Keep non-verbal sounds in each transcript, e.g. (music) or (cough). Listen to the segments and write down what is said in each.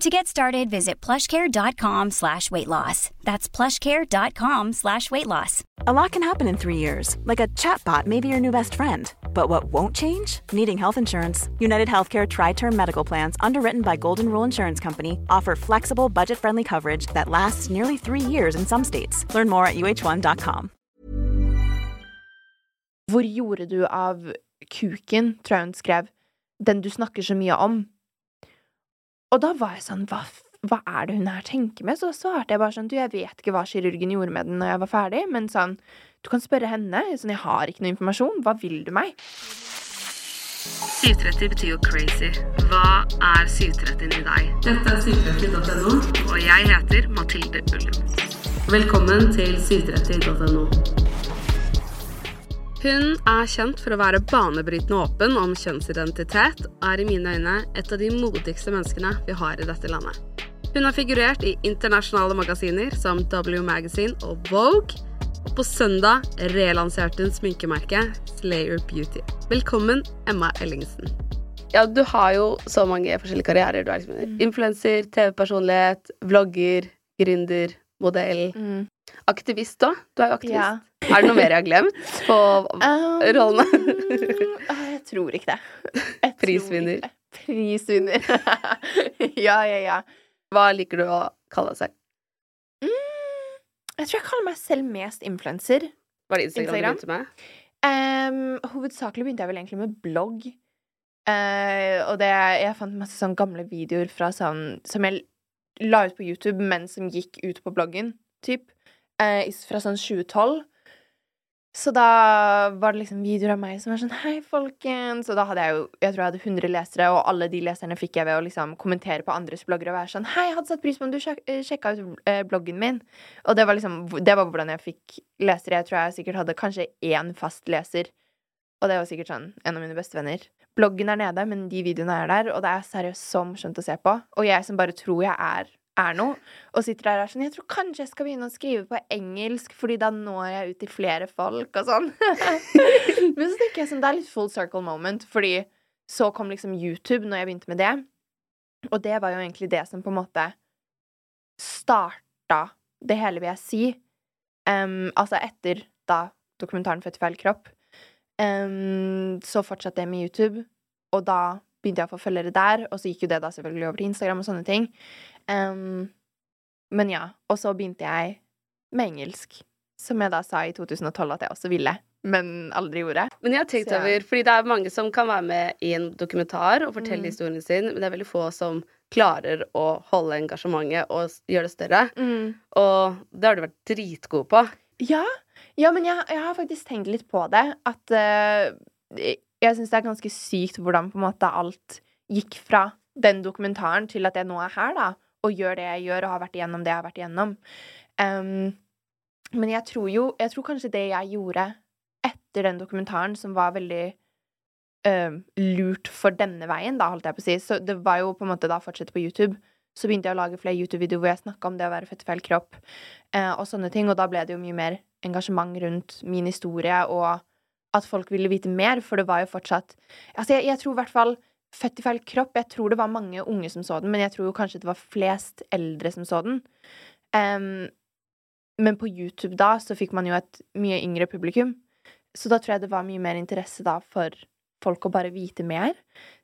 To get started, visit plushcare.com slash weight loss. That's plushcare.com slash weight loss. A lot can happen in three years, like a chatbot may be your new best friend. But what won't change? Needing health insurance. United Healthcare Tri Term Medical Plans, underwritten by Golden Rule Insurance Company, offer flexible, budget friendly coverage that lasts nearly three years in some states. Learn more at uh1.com. Hvor gjorde du av kuken, tror jeg hun skrev, den du snakker så mye om? Og da var jeg sånn, hva, hva er det hun her tenker med? Så svarte jeg bare sånn, du, jeg vet ikke hva kirurgen gjorde med den når jeg var ferdig, men sånn, du kan spørre henne, sånn, jeg har ikke noe informasjon, hva vil du meg? 730 betyr jo crazy. Hva er 730 i deg? Dette er 730.no, og jeg heter Mathilde Ullum. Velkommen til 730.no. Hun er kjent for å være banebrytende åpen om kjønnsidentitet, og er i mine øyne et av de modigste menneskene vi har i dette landet. Hun har figurert i internasjonale magasiner som W Magazine og Vogue, og på søndag relanserte hun sminkemerket Slayer Beauty. Velkommen, Emma Ellingsen. Ja, du har jo så mange forskjellige karrierer. Du er liksom influenser, TV-personlighet, vlogger, gründer, modell. Aktivist òg. Du er jo aktivist. Ja. Er det noe mer jeg har glemt på (laughs) Um, rollene? (laughs) ah, jeg tror ikke det. Jeg Prisvinner. ikke. Prisvinner. (laughs) ja, ja, ja. Hva liker du å kalle deg selv? Mm, jeg tror jeg kaller meg selv mest influenser. Var det Instagram, Instagram? du begynte med? Um, hovedsakelig begynte jeg vel egentlig med blogg. Uh, og det, jeg fant masse sånn gamle videoer fra sånn Som jeg la ut på YouTube, men som gikk ut på bloggen, typ. Uh, fra sånn 2012. Så da var det liksom videoer av meg som var sånn Hei, folkens. Og da hadde jeg jo Jeg tror jeg hadde 100 lesere, og alle de leserne fikk jeg ved å liksom kommentere på andres blogger og være sånn Hei, jeg hadde satt pris på om du sjek eh, sjekka ut eh, bloggen min. Og det var liksom Det var hvordan jeg fikk lesere. Jeg tror jeg sikkert hadde kanskje én fast leser. Og det var sikkert sånn en av mine beste venner. Bloggen er nede, men de videoene er der, og det er seriøst så morsomt å se på. Og jeg som bare tror jeg er, er noe, og sitter der og er sånn Jeg tror kanskje jeg skal begynne å skrive på engelsk, fordi da når jeg ut til flere folk, og sånn. (laughs) men så tenker jeg sånn, det er litt full circle moment, fordi så kom liksom YouTube når jeg begynte med det. Og det var jo egentlig det som på en måte starta det hele, vil jeg si. Um, altså etter da dokumentaren 'Født i feil kropp'. um, så fortsatte jeg med YouTube, og da begynte jeg å få følgere der. Og så gikk jo det da selvfølgelig over til Instagram og sånne ting. Em, men ja. Og så begynte jeg med engelsk, som jeg da sa i 2012 at jeg også ville, men aldri gjorde. Men jeg har tenkt Så over, fordi det er mange som kan være med i en dokumentar og fortelle Mm. historien sin, men det er veldig få som klarer å holde engasjementet og gjøre det større. Og det har du vært dritgod på. Ja, ja men jeg, jeg har faktisk tenkt litt på det. At uh, jeg syns det er ganske sykt hvordan på en måte alt gikk fra den dokumentaren til at jeg nå er her, da, og gjør det jeg gjør, og har vært igjennom det jeg har vært igjennom. Um, men jeg tror jo Jeg tror kanskje det jeg gjorde etter den dokumentaren, som var veldig em, lurt for denne veien, da, holdt jeg på å si Så det var jo på en måte da fortsette på YouTube. Så begynte jeg å lage flere YouTube-videoer hvor jeg snakka om det å være født i feil kropp, uh, og sånne ting. Og da ble det jo mye mer engasjement rundt min historie, og at folk ville vite mer, for det var jo fortsatt Altså, jeg, jeg tror i hvert fall Født i feil kropp Jeg tror det var mange unge som så den, men jeg tror kanskje det var flest eldre som så den. Um, men på YouTube da så fikk man jo et mye yngre publikum, så da tror jeg det var mye mer interesse da for folk å bare vite mer.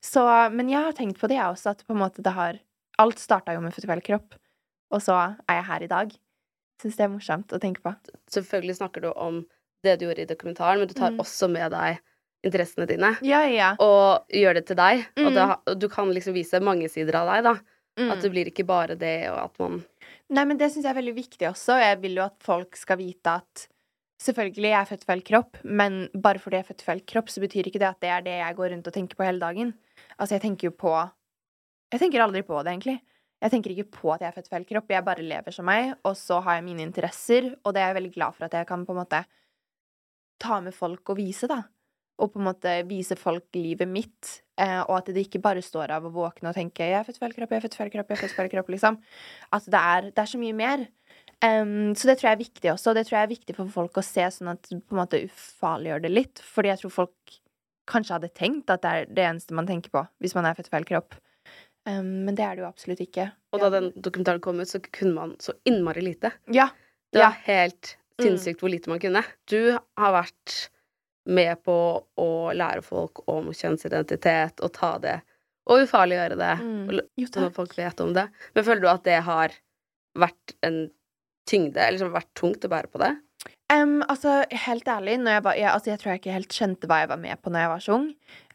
Så, men jeg har tenkt på det, jeg også, at på en måte det har Alt starta jo med født i feil kropp, og så er jeg her i dag. syns det er morsomt å tenke på. Selvfølgelig snakker du om det du gjorde i dokumentaren, men du tar Mm. også med deg interessene dine. Ja, ja. Og gjør det til deg. Og, det, og du kan liksom vise mange sider av deg, da. Mm. At det blir ikke bare det, og at man Nei, men det syns jeg er veldig viktig også. Jeg vil jo at folk skal vite at Selvfølgelig, jeg er født feil kropp, men bare fordi jeg er født feil kropp, så betyr ikke det at det er det jeg går rundt og tenker på hele dagen. Altså, jeg tenker jo på Jeg tenker aldri på det, egentlig. Jeg tenker ikke på at jeg er født feil kropp. Jeg bare lever som meg, og så har jeg mine interesser, og det er jeg veldig glad for at jeg kan på en måte ta med folk og vise, da. Og på en måte vise folk livet mitt, eh, og at det ikke bare står av å våkne og tenke 'jeg er født feil kropp, jeg er født feil kropp', jeg er født feil kropp, liksom. At det er, det er så mye mer. Um, så det tror jeg er viktig også. og Det tror jeg er viktig for folk å se, sånn at på en måte ufarliggjør det litt. Fordi jeg tror folk kanskje hadde tenkt at det er det eneste man tenker på hvis man er født feil kropp. Um, men det er det jo absolutt ikke. Og da den dokumentaren kom ut, så kunne man så innmari lite. Ja. Det Ja. var helt Mm. sinnssykt hvor lite man kunne. Du har vært med på å lære folk om kjønnsidentitet og ta det og ufarliggjøre det, Mm. Jo, sånn at folk vet om det. Men føler du at det har vært en tyngde, eller som har vært tungt å bære på det? Um, altså, helt ærlig, jeg, var, jeg, altså, jeg tror jeg ikke helt skjønte hva jeg var med på når jeg var så ung.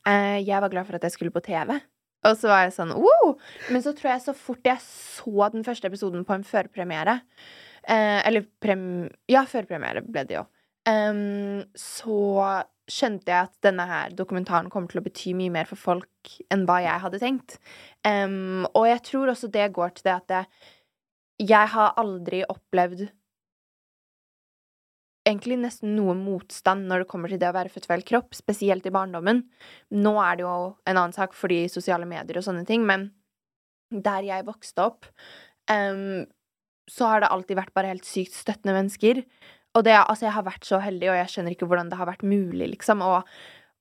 Uh, jeg var glad for at jeg skulle på TV. Og så var jeg sånn wow! Men så tror jeg så fort jeg så den første episoden på en førpremiere eh, Eller prem... Ja, førpremiere ble det jo. Em, så skjønte jeg at denne her dokumentaren kommer til å bety mye mer for folk enn hva jeg hadde tenkt. Um, og jeg tror også det går til det at det, jeg har aldri opplevd egentlig nesten noe motstand når det kommer til det å være født feil kropp, spesielt i barndommen. Nå er det jo en annen sak fordi sosiale medier og sånne ting, men der jeg vokste opp, um, så har det alltid vært bare helt sykt støttende mennesker. Og det, altså, jeg har vært så heldig, og jeg skjønner ikke hvordan det har vært mulig, liksom, å,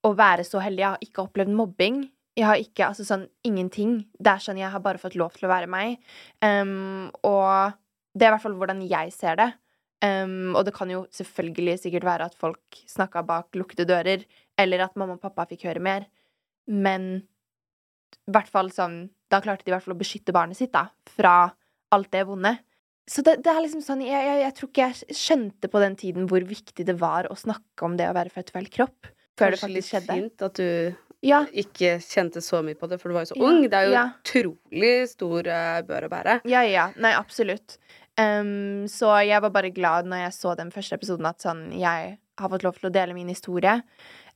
å være så heldig. Jeg har ikke opplevd mobbing. Jeg har ikke, altså sånn, ingenting. Det er sånn, jeg har bare fått lov til å være meg. Um, og det er i hvert fall hvordan jeg ser det. Um, og det kan jo selvfølgelig sikkert være at folk snakka bak lukkede dører, eller at mamma og pappa fikk høre mer, men i hvert fall sånn Da klarte de i hvert fall å beskytte barnet sitt da, fra alt det vonde. Så det, det er liksom sånn jeg, jeg, jeg tror ikke jeg skjønte på den tiden hvor viktig det var å snakke om det å være født feil kropp, før Kanskje det faktisk skjedde. fint at du Ja, ikke kjente så mye på det, for du var jo så ung. Det er jo ja. utrolig stor eh, bør å bære. Ja, ja. Nei, absolutt. Um, så jeg var bare glad når jeg så den første episoden, at sånn Jeg har fått lov til å dele min historie,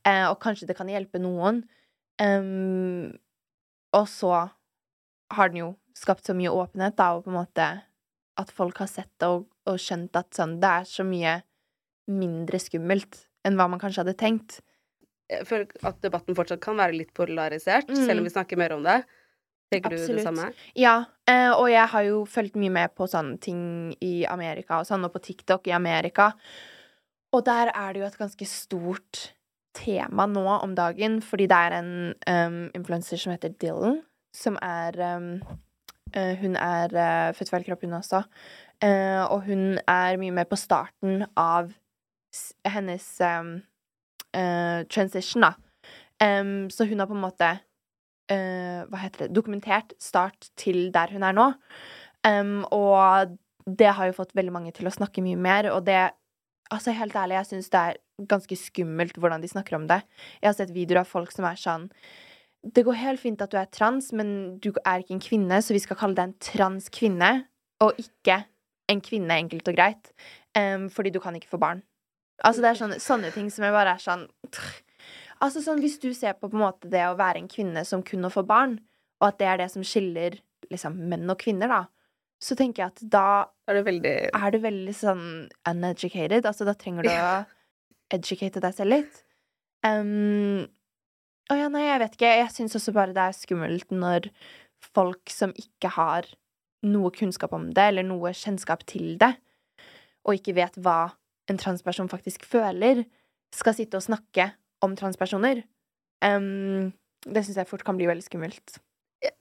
uh, og kanskje det kan hjelpe noen. Um, og så har den jo skapt så mye åpenhet, da, og på en måte at folk har sett det og, og skjønt at sånn Det er så mye mindre skummelt enn hva man kanskje hadde tenkt. Jeg føler at debatten fortsatt kan være litt polarisert, Mm. selv om vi snakker mer om det. Tenker du det Absolutt. samme? Ja, eh, og jeg har jo fulgt mye med på sånne ting i Amerika og sånn, og på TikTok i Amerika. Og der er det jo et ganske stort tema nå om dagen, fordi det er en um, influenser som heter Dylan, som er um, Hun er uh, født feil kropp, hun også. Eh, og hun er mye mer på starten av hennes um, uh, transition, da. Um, så hun har på en måte uh, hva heter det, dokumentert start til der hun er nå. Um, og det har jo fått veldig mange til å snakke mye mer, og det Altså, helt ærlig, jeg syns det er ganske skummelt hvordan de snakker om det. Jeg har sett videoer av folk som er sånn Det går helt fint at du er trans, men du er ikke en kvinne, så vi skal kalle deg en transkvinne, og ikke en kvinne, enkelt og greit, Um, fordi du kan ikke få barn. Altså, det er sånne, sånne ting som jeg bare er sånn Altså sånn, Hvis du ser på på en måte det å være en kvinne som kun å få barn, og at det er det som skiller liksom, menn og kvinner, da, så tenker jeg at da Er du veldig er du veldig sånn uneducated. Altså, da trenger du å educate deg selv litt. Um, å ja, nei, jeg vet ikke. Jeg syns også bare det er skummelt når folk som ikke har noe kunnskap om det, eller noe kjennskap til det, og ikke vet hva en transperson faktisk føler, skal sitte og snakke om transpersoner. Um, det syns jeg fort kan bli veldig skummelt.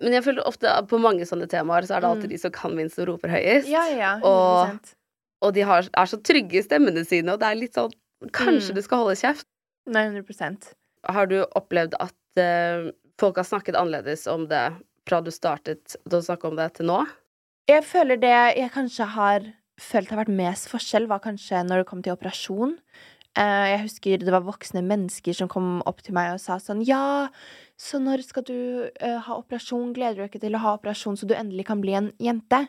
Men jeg føler ofte at på mange sånne temaer så er det alltid Mm. de som kan minst og roper høyest. Ja, ja, Og- 100 Og de har, er så trygge i stemmene sine, og det er litt sånn Kanskje Mm. du skal holde kjeft. Nei, 100 Har du opplevd at eh, folk har snakket annerledes om det fra du startet å snakke om det, til nå? Jeg føler det jeg kanskje har følt har vært mest forskjell, var kanskje når det kom til operasjon. Eh, jeg husker det var voksne mennesker som kom opp til meg og sa sånn Ja, så når skal du eh, ha operasjon? Gleder du deg ikke til å ha operasjon så du endelig kan bli en jente?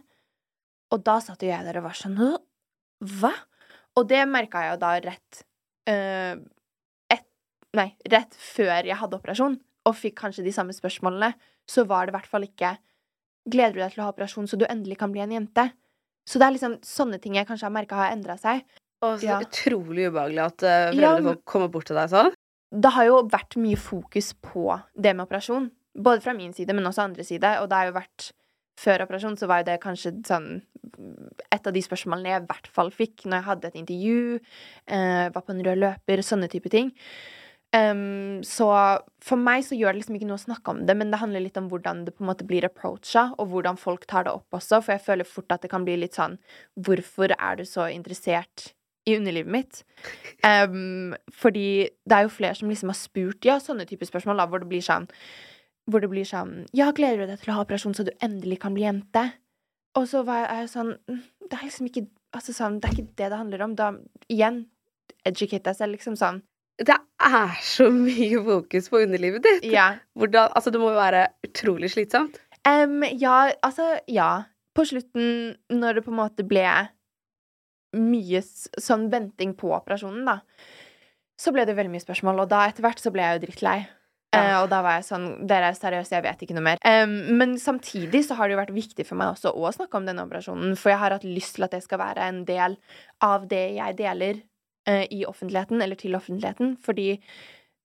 Og da satt jo jeg der og var sånn Hva? Og det merka jeg jo da rett eh, Nei, rett før jeg hadde operasjon, og fikk kanskje de samme spørsmålene, så var det i hvert fall ikke Gleder du deg til å ha operasjon så du endelig kan bli en jente? Så det er liksom sånne ting jeg kanskje har merka har endra seg. Og så Ja. utrolig ubehagelig at uh, Ja, foreldre men- får komme bort til deg sånn. Det har jo vært mye fokus på det med operasjon. Både fra min side, men også andre side. Og det har jo vært Før operasjon så var jo det kanskje sånn Et av de spørsmålene jeg i hvert fall fikk når jeg hadde et intervju, eh, var på en rød løper, sånne type ting. Em, så for meg så gjør det liksom ikke noe å snakke om det, men det handler litt om hvordan det på en måte blir approacha, og hvordan folk tar det opp også, for jeg føler fort at det kan bli litt sånn Hvorfor er du så interessert i underlivet mitt? Um, fordi det er jo flere som liksom har spurt ja, sånne typer spørsmål, da, hvor det blir sånn hvor det blir sånn Ja, gleder du deg til å ha operasjon så du endelig kan bli jente? Og så var jeg sånn «Mm, Det er liksom ikke Altså sånn, det er ikke det det handler om. Da igjen educate deg selv, liksom sånn. Det er så mye fokus på underlivet ditt. Ja. Hvordan, altså, det må jo være utrolig slitsomt. Um, ja, altså, ja. På slutten, når det på en måte ble mye sånn venting på operasjonen, da, så ble det veldig mye spørsmål, og da etter hvert så ble jeg jo drittlei. Ja. Uh, og da var jeg sånn Dere er seriøse, jeg vet ikke noe mer. Um, men samtidig så har det jo vært viktig for meg også å snakke om denne operasjonen, for jeg har hatt lyst til at det skal være en del av det jeg deler i offentligheten, eller til offentligheten, fordi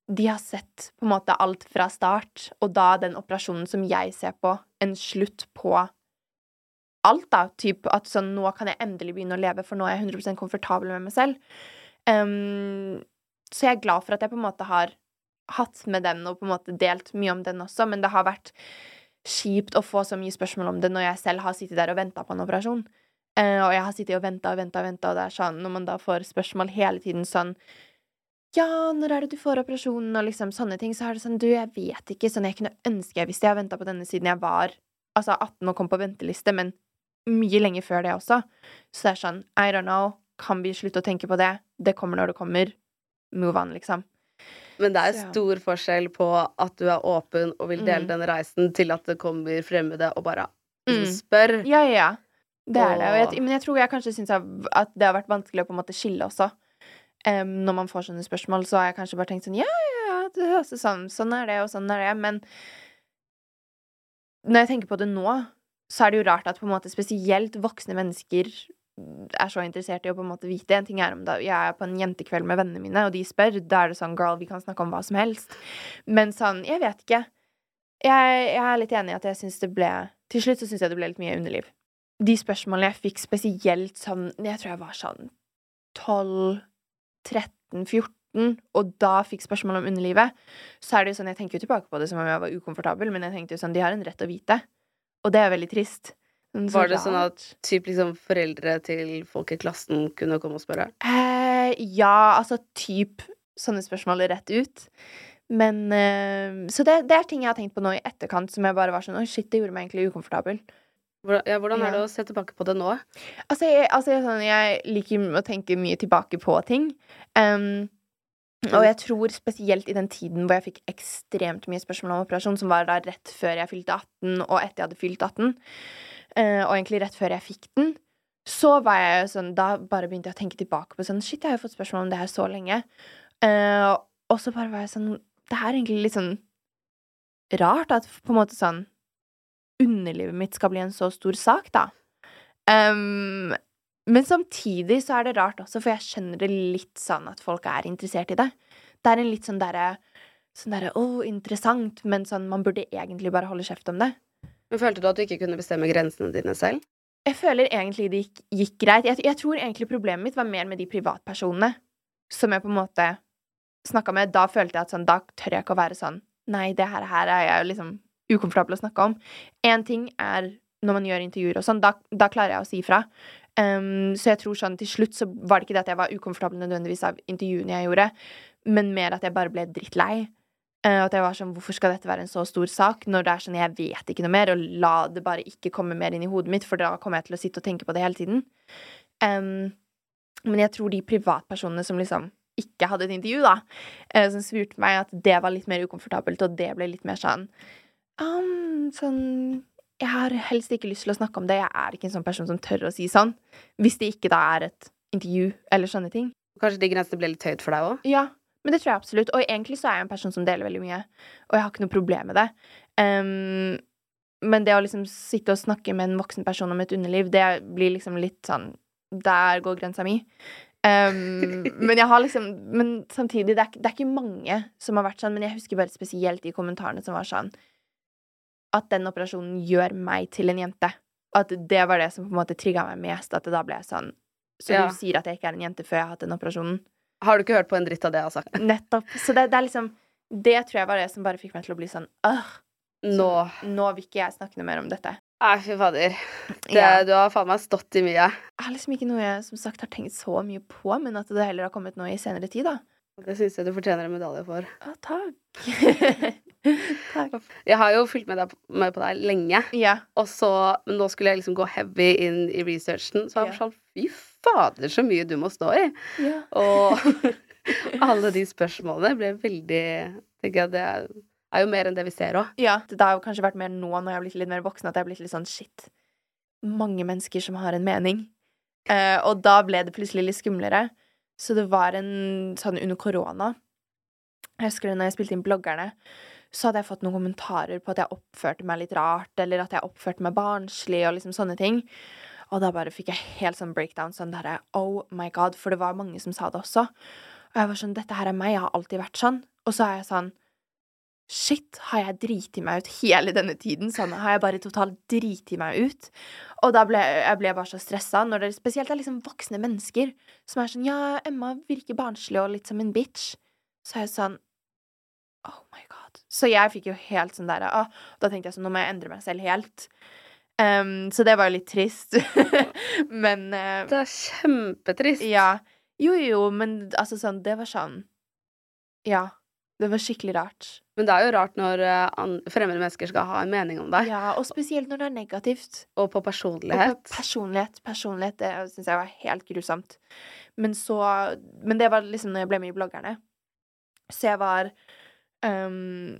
de har sett på en måte alt fra start, og da den operasjonen som jeg ser på, en slutt på alt, da. Typ at sånn, nå kan jeg endelig begynne å leve, for nå er jeg 100% komfortabel med meg selv. Um, så jeg er glad for at jeg på en måte har hatt med den, og på en måte delt mye om den også, men det har vært kjipt å få så mye spørsmål om det når jeg selv har sittet der og venta på en operasjon. Eh, og jeg har sittet og venta og venta og venta, og det er sånn når man da får spørsmål hele tiden sånn ja, når er det du får operasjonen, og liksom sånne ting, så er det sånn, du, jeg vet ikke, sånn, jeg kunne ønske jeg visste, jeg har venta på denne siden jeg var, altså 18 og kom på venteliste, men mye lenger før det også. Så det er sånn, I don't know, kan vi slutte å tenke på det? Det kommer når det kommer. Move on, liksom. Men det er ja. stor forskjell på at du er åpen og vil dele Mm. denne reisen, til at det kommer fremmede og bare Mm. spør. Ja, ja, ja. Det er det. Jeg, men jeg tror jeg kanskje syns at det har vært vanskelig å på en måte skille også. Um, når man får sånne spørsmål, så har jeg kanskje bare tenkt sånn Ja, ja, ja, det høres ut sånn. Sånn er det, og sånn er det. Men når jeg tenker på det nå, så er det jo rart at på en måte spesielt voksne mennesker er så interessert i å på en måte vite. En ting er om da jeg er på en jentekveld med vennene mine, og de spør, da er det sånn girl, vi kan snakke om hva som helst. Men sånn, jeg vet ikke. Jeg, jeg er litt enig i at jeg syns det ble Til slutt så syns jeg det ble litt mye underliv. De spørsmålene jeg fikk spesielt sånn Jeg tror jeg var sånn 12, 13, 14, og da fikk spørsmål om underlivet, så er det jo sånn Jeg tenker jo tilbake på det som om jeg var ukomfortabel, men jeg tenkte jo sånn De har en rett å vite. Og det er veldig trist. Sånn, så Var det sånn at typ liksom foreldre til folk i klassen kunne komme og spørre? Eh, ja, altså typ sånne spørsmål rett ut. Men eh, Så det, det er ting jeg har tenkt på nå i etterkant som jeg bare var sånn Oi, shit, det gjorde meg egentlig ukomfortabel. Ja, hvordan er det å se tilbake på det nå? Altså, jeg, altså jeg, sånn, jeg liker å tenke mye tilbake på ting. Um, og jeg tror spesielt i den tiden hvor jeg fikk ekstremt mye spørsmål om operasjon, som var da rett før jeg fylte 18, og etter jeg hadde fylt 18, eh, og egentlig rett før jeg fikk den, så var jeg jo sånn Da bare begynte jeg å tenke tilbake på sånn Shit, jeg har jo fått spørsmål om det her så lenge. Eh, og så bare var jeg sånn Det er egentlig litt sånn rart at på en måte sånn Underlivet mitt skal bli en så stor sak, da. Um, men samtidig så er det rart også, for jeg skjønner det litt sånn at folk er interessert i det. Det er en litt sånn derre Sånn derre Å, interessant, men sånn Man burde egentlig bare holde kjeft om det. Men Følte du at du ikke kunne bestemme grensene dine selv? Jeg føler egentlig det gikk, gikk greit. Jeg, jeg tror egentlig problemet mitt var mer med de privatpersonene som jeg på en måte snakka med. Da følte jeg at sånn Da tør jeg ikke å være sånn Nei, det her, her er jeg liksom ukomfortabel å snakke om. Én ting er når man gjør intervjuer og sånn, da, da klarer jeg å si ifra. Um, så jeg tror sånn til slutt så var det ikke det at jeg var ukomfortabel nødvendigvis av intervjuene jeg gjorde, men mer at jeg bare ble drittlei. Uh, at jeg var sånn, Hvorfor skal dette være en så stor sak når det er sånn jeg vet ikke noe mer, og la det bare ikke komme mer inn i hodet mitt, for da kommer jeg til å sitte og tenke på det hele tiden. Um, men jeg tror de privatpersonene som liksom ikke hadde et intervju, da, uh, som spurte meg at det var litt mer ukomfortabelt, og det ble litt mer sånn um, Sånn Jeg har helst ikke lyst til å snakke om det. Jeg er ikke en sånn person som tør å si sånn. Hvis det ikke da er et intervju eller sånne ting. Kanskje de grensene ble litt høyt for deg òg? Ja, men det tror jeg absolutt. Og egentlig så er jeg en person som deler veldig mye, og jeg har ikke noe problem med det. Um, men det å liksom sitte og snakke med en voksen person om et underliv, det blir liksom litt sånn Der går grensa mi. Um, (laughs) men jeg har liksom Men samtidig, det er, det er ikke mange som har vært sånn, men jeg husker bare spesielt de kommentarene som var sånn At den operasjonen gjør meg til en jente. At det var det som på en måte trigga meg mest. At det da ble sånn Så Ja. du sier at jeg ikke er en jente før jeg har hatt den operasjonen? Har du ikke hørt på en dritt av det jeg har sagt? Nettopp. Så det, det er liksom Det tror jeg var det som bare fikk meg til å bli sånn Åh, Nå nå vil ikke jeg snakke noe mer om dette. Nei, fy fader. Det, Ja. Du har faen meg stått i mye. Det er liksom ikke noe jeg som sagt har tenkt så mye på, men at det heller har kommet nå i senere tid, da. Det syns jeg du fortjener en medalje for. Å, takk. (laughs) (laughs) takk. Jeg har jo fulgt med, deg, med på deg lenge, Ja. og så, men nå skulle jeg liksom gå heavy inn i researchen, så jeg var sånn Fy fader, så mye du må stå i! ja. Og (laughs) alle de spørsmålene ble veldig tenker jeg Det er, er jo mer enn det vi ser òg. Ja, det har jo kanskje vært mer nå når jeg har blitt litt mer voksen, at jeg har blitt litt sånn shit. Mange mennesker som har en mening. Eh, og da ble det plutselig litt skumlere. Så det var en sånn under korona Jeg husker det når jeg spilte inn bloggerne, så hadde jeg fått noen kommentarer på at jeg oppførte meg litt rart, eller at jeg oppførte meg barnslig, og liksom sånne ting. Og da bare fikk jeg helt sånn breakdown, sånn derre oh my god, for det var mange som sa det også. Og jeg var sånn, dette her er meg, jeg har alltid vært sånn. Og så er jeg sånn Shit, har jeg driti meg ut hele denne tiden? Sånn, har jeg bare totalt driti meg ut? Og da ble jeg ble bare så stressa, når det spesielt er liksom voksne mennesker som er sånn Ja, Emma virker barnslig og litt som en bitch. Så er jeg sånn Oh my god. Så jeg fikk jo helt sånn der ah, Da tenkte jeg sånn Nå må jeg endre meg selv helt. Um, så det var jo litt trist. (laughs) men uh, Det er kjempetrist. Ja. Jo, jo, men altså sånn Det var sånn Ja. Det var skikkelig rart. Men det er jo rart når eh, fremmede mennesker skal ha en mening om deg, Ja, og spesielt når det er negativt. og på Og på personlighet. personlighet. Personlighet, det syns jeg var helt grusomt. Men så Men det var liksom når jeg ble med i bloggerne. Så jeg var ehm,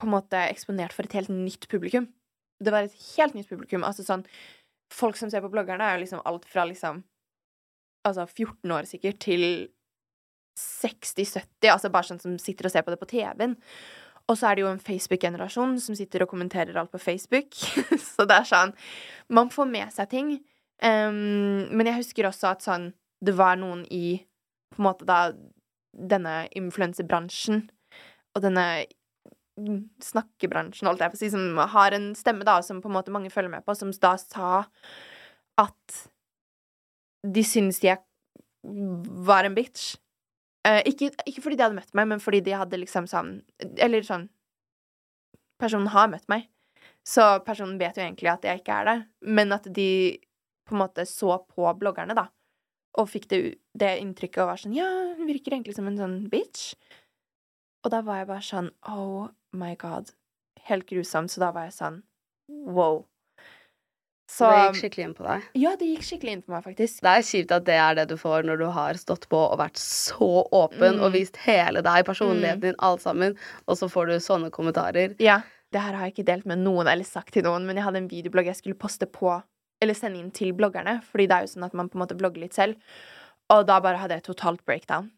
på en måte eksponert for et helt nytt publikum. Det var et helt nytt publikum. Altså sånn Folk som ser på bloggerne, er jo liksom alt fra liksom Altså 14 år sikkert til 60-70, altså bare sånn som sitter og ser på det på TV-en. Og så er det jo en Facebook-generasjon som sitter og kommenterer alt på Facebook. (laughs) så det er sånn Man får med seg ting. Um, men jeg husker også at sånn Det var noen i på en måte da denne influensebransjen og denne snakkebransjen, holdt jeg på å si, som har en stemme, da, som på en måte mange følger med på, som da sa at de syns jeg var en bitch. Eh, ikke, ikke fordi de hadde møtt meg, men fordi de hadde liksom sånn Eller sånn Personen har møtt meg, så personen vet jo egentlig at jeg ikke er det, men at de på en måte så på bloggerne, da, og fikk det, det inntrykket og var sånn Ja, hun virker egentlig som en sånn bitch. Og da var jeg bare sånn Oh my god. Helt grusomt. Så da var jeg sånn wow. Så det gikk skikkelig inn på deg. Ja, det gikk skikkelig inn på meg, faktisk. Det er kjipt at det er det du får når du har stått på og vært så åpen Mm. og vist hele deg, personligheten din, alt sammen, og så får du sånne kommentarer. Ja. Det her har jeg ikke delt med noen eller sagt til noen, men jeg hadde en videoblogg jeg skulle poste på eller sende inn til bloggerne, fordi det er jo sånn at man på en måte blogger litt selv. Og da bare hadde jeg totalt breakdown.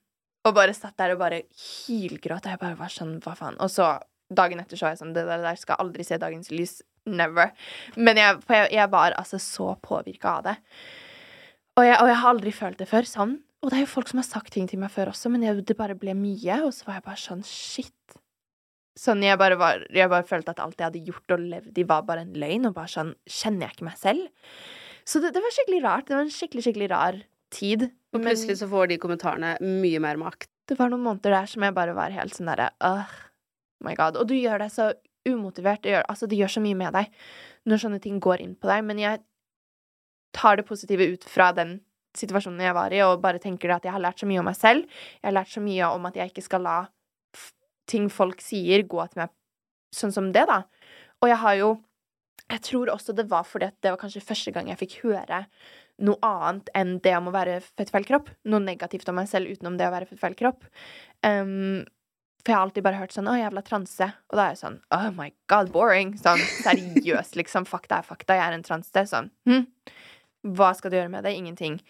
Og bare satt der og bare hylgråt. Og jeg bare var sånn, hva faen. Og så dagen etter så var jeg sånn, det der skal aldri se dagens lys. Never. Men jeg, jeg, jeg var altså så påvirka av det. Og jeg, og jeg har aldri følt det før sånn. Og det er jo folk som har sagt ting til meg før også, men det bare ble mye. Og så var jeg bare sånn, shit. Sånn, jeg bare, var, jeg bare følte at alt jeg hadde gjort og levd i, var bare en løgn. Og bare sånn, kjenner jeg ikke meg selv? Så det, det var skikkelig rart. Det var en skikkelig, skikkelig rar tid. Og plutselig så får de kommentarene mye mer makt. det var noen måneder der som jeg bare var helt sånn derre oh my god. Og du gjør deg så umotivert. Det gjør, altså, det gjør så mye med deg når sånne ting går inn på deg. Men jeg tar det positive ut fra den situasjonen jeg var i, og bare tenker at jeg har lært så mye om meg selv. Jeg har lært så mye om at jeg ikke skal la ting folk sier, gå til meg sånn som det, da. Og jeg har jo Jeg tror også det var fordi at det var kanskje første gang jeg fikk høre noe annet enn det om å være født feil kropp. Noe negativt om meg selv utenom det å være født feil kropp. Um, for jeg har alltid bare hørt sånn 'Å, jævla transe'. Og da er jeg sånn 'Oh my god, boring'. Sånn seriøst, liksom. Fakta er fakta. Jeg er en transe. Sånn. Hm? Hva skal du gjøre med det? Ingenting.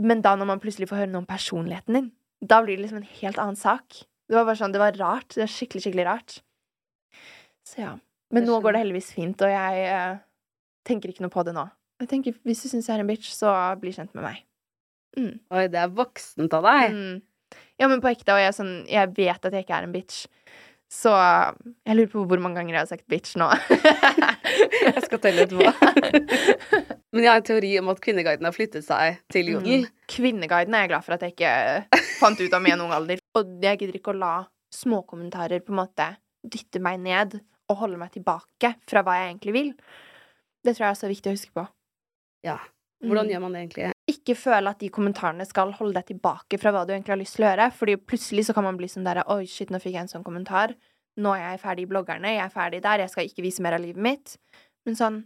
Men da når man plutselig får høre noe om personligheten din, da blir det liksom en helt annen sak. Det var bare sånn, det var rart. Det var skikkelig, skikkelig rart. Så ja. Men nå går det heldigvis fint, og jeg eh, tenker ikke noe på det nå. Jeg tenker, Hvis du syns jeg er en bitch, så bli kjent med meg. Mm. Oi, det er voksent av deg. Mm. Ja, men på ekte, og jeg, er sånn, jeg vet at jeg ikke er en bitch. Så jeg lurer på hvor mange ganger jeg har sagt bitch nå. (laughs) Jeg skal telle etterpå. (laughs) Men jeg har en teori om at Kvinneguiden har flyttet seg til Jodel. Mm. Kvinneguiden er jeg glad for at jeg ikke fant ut av med en ung alder. Og jeg gidder ikke å la småkommentarer på en måte dytte meg ned og holde meg tilbake fra hva jeg egentlig vil. Det tror jeg er så viktig å huske på. Ja. Hvordan Mm. gjør man det egentlig? Ikke føle at de kommentarene skal holde deg tilbake fra hva du egentlig har lyst til å gjøre. Fordi plutselig så kan man bli sånn der Oi, shit, nå fikk jeg en sånn kommentar. Nå er jeg ferdig i bloggerne. Jeg er ferdig der. Jeg skal ikke vise mer av livet mitt. Men sånn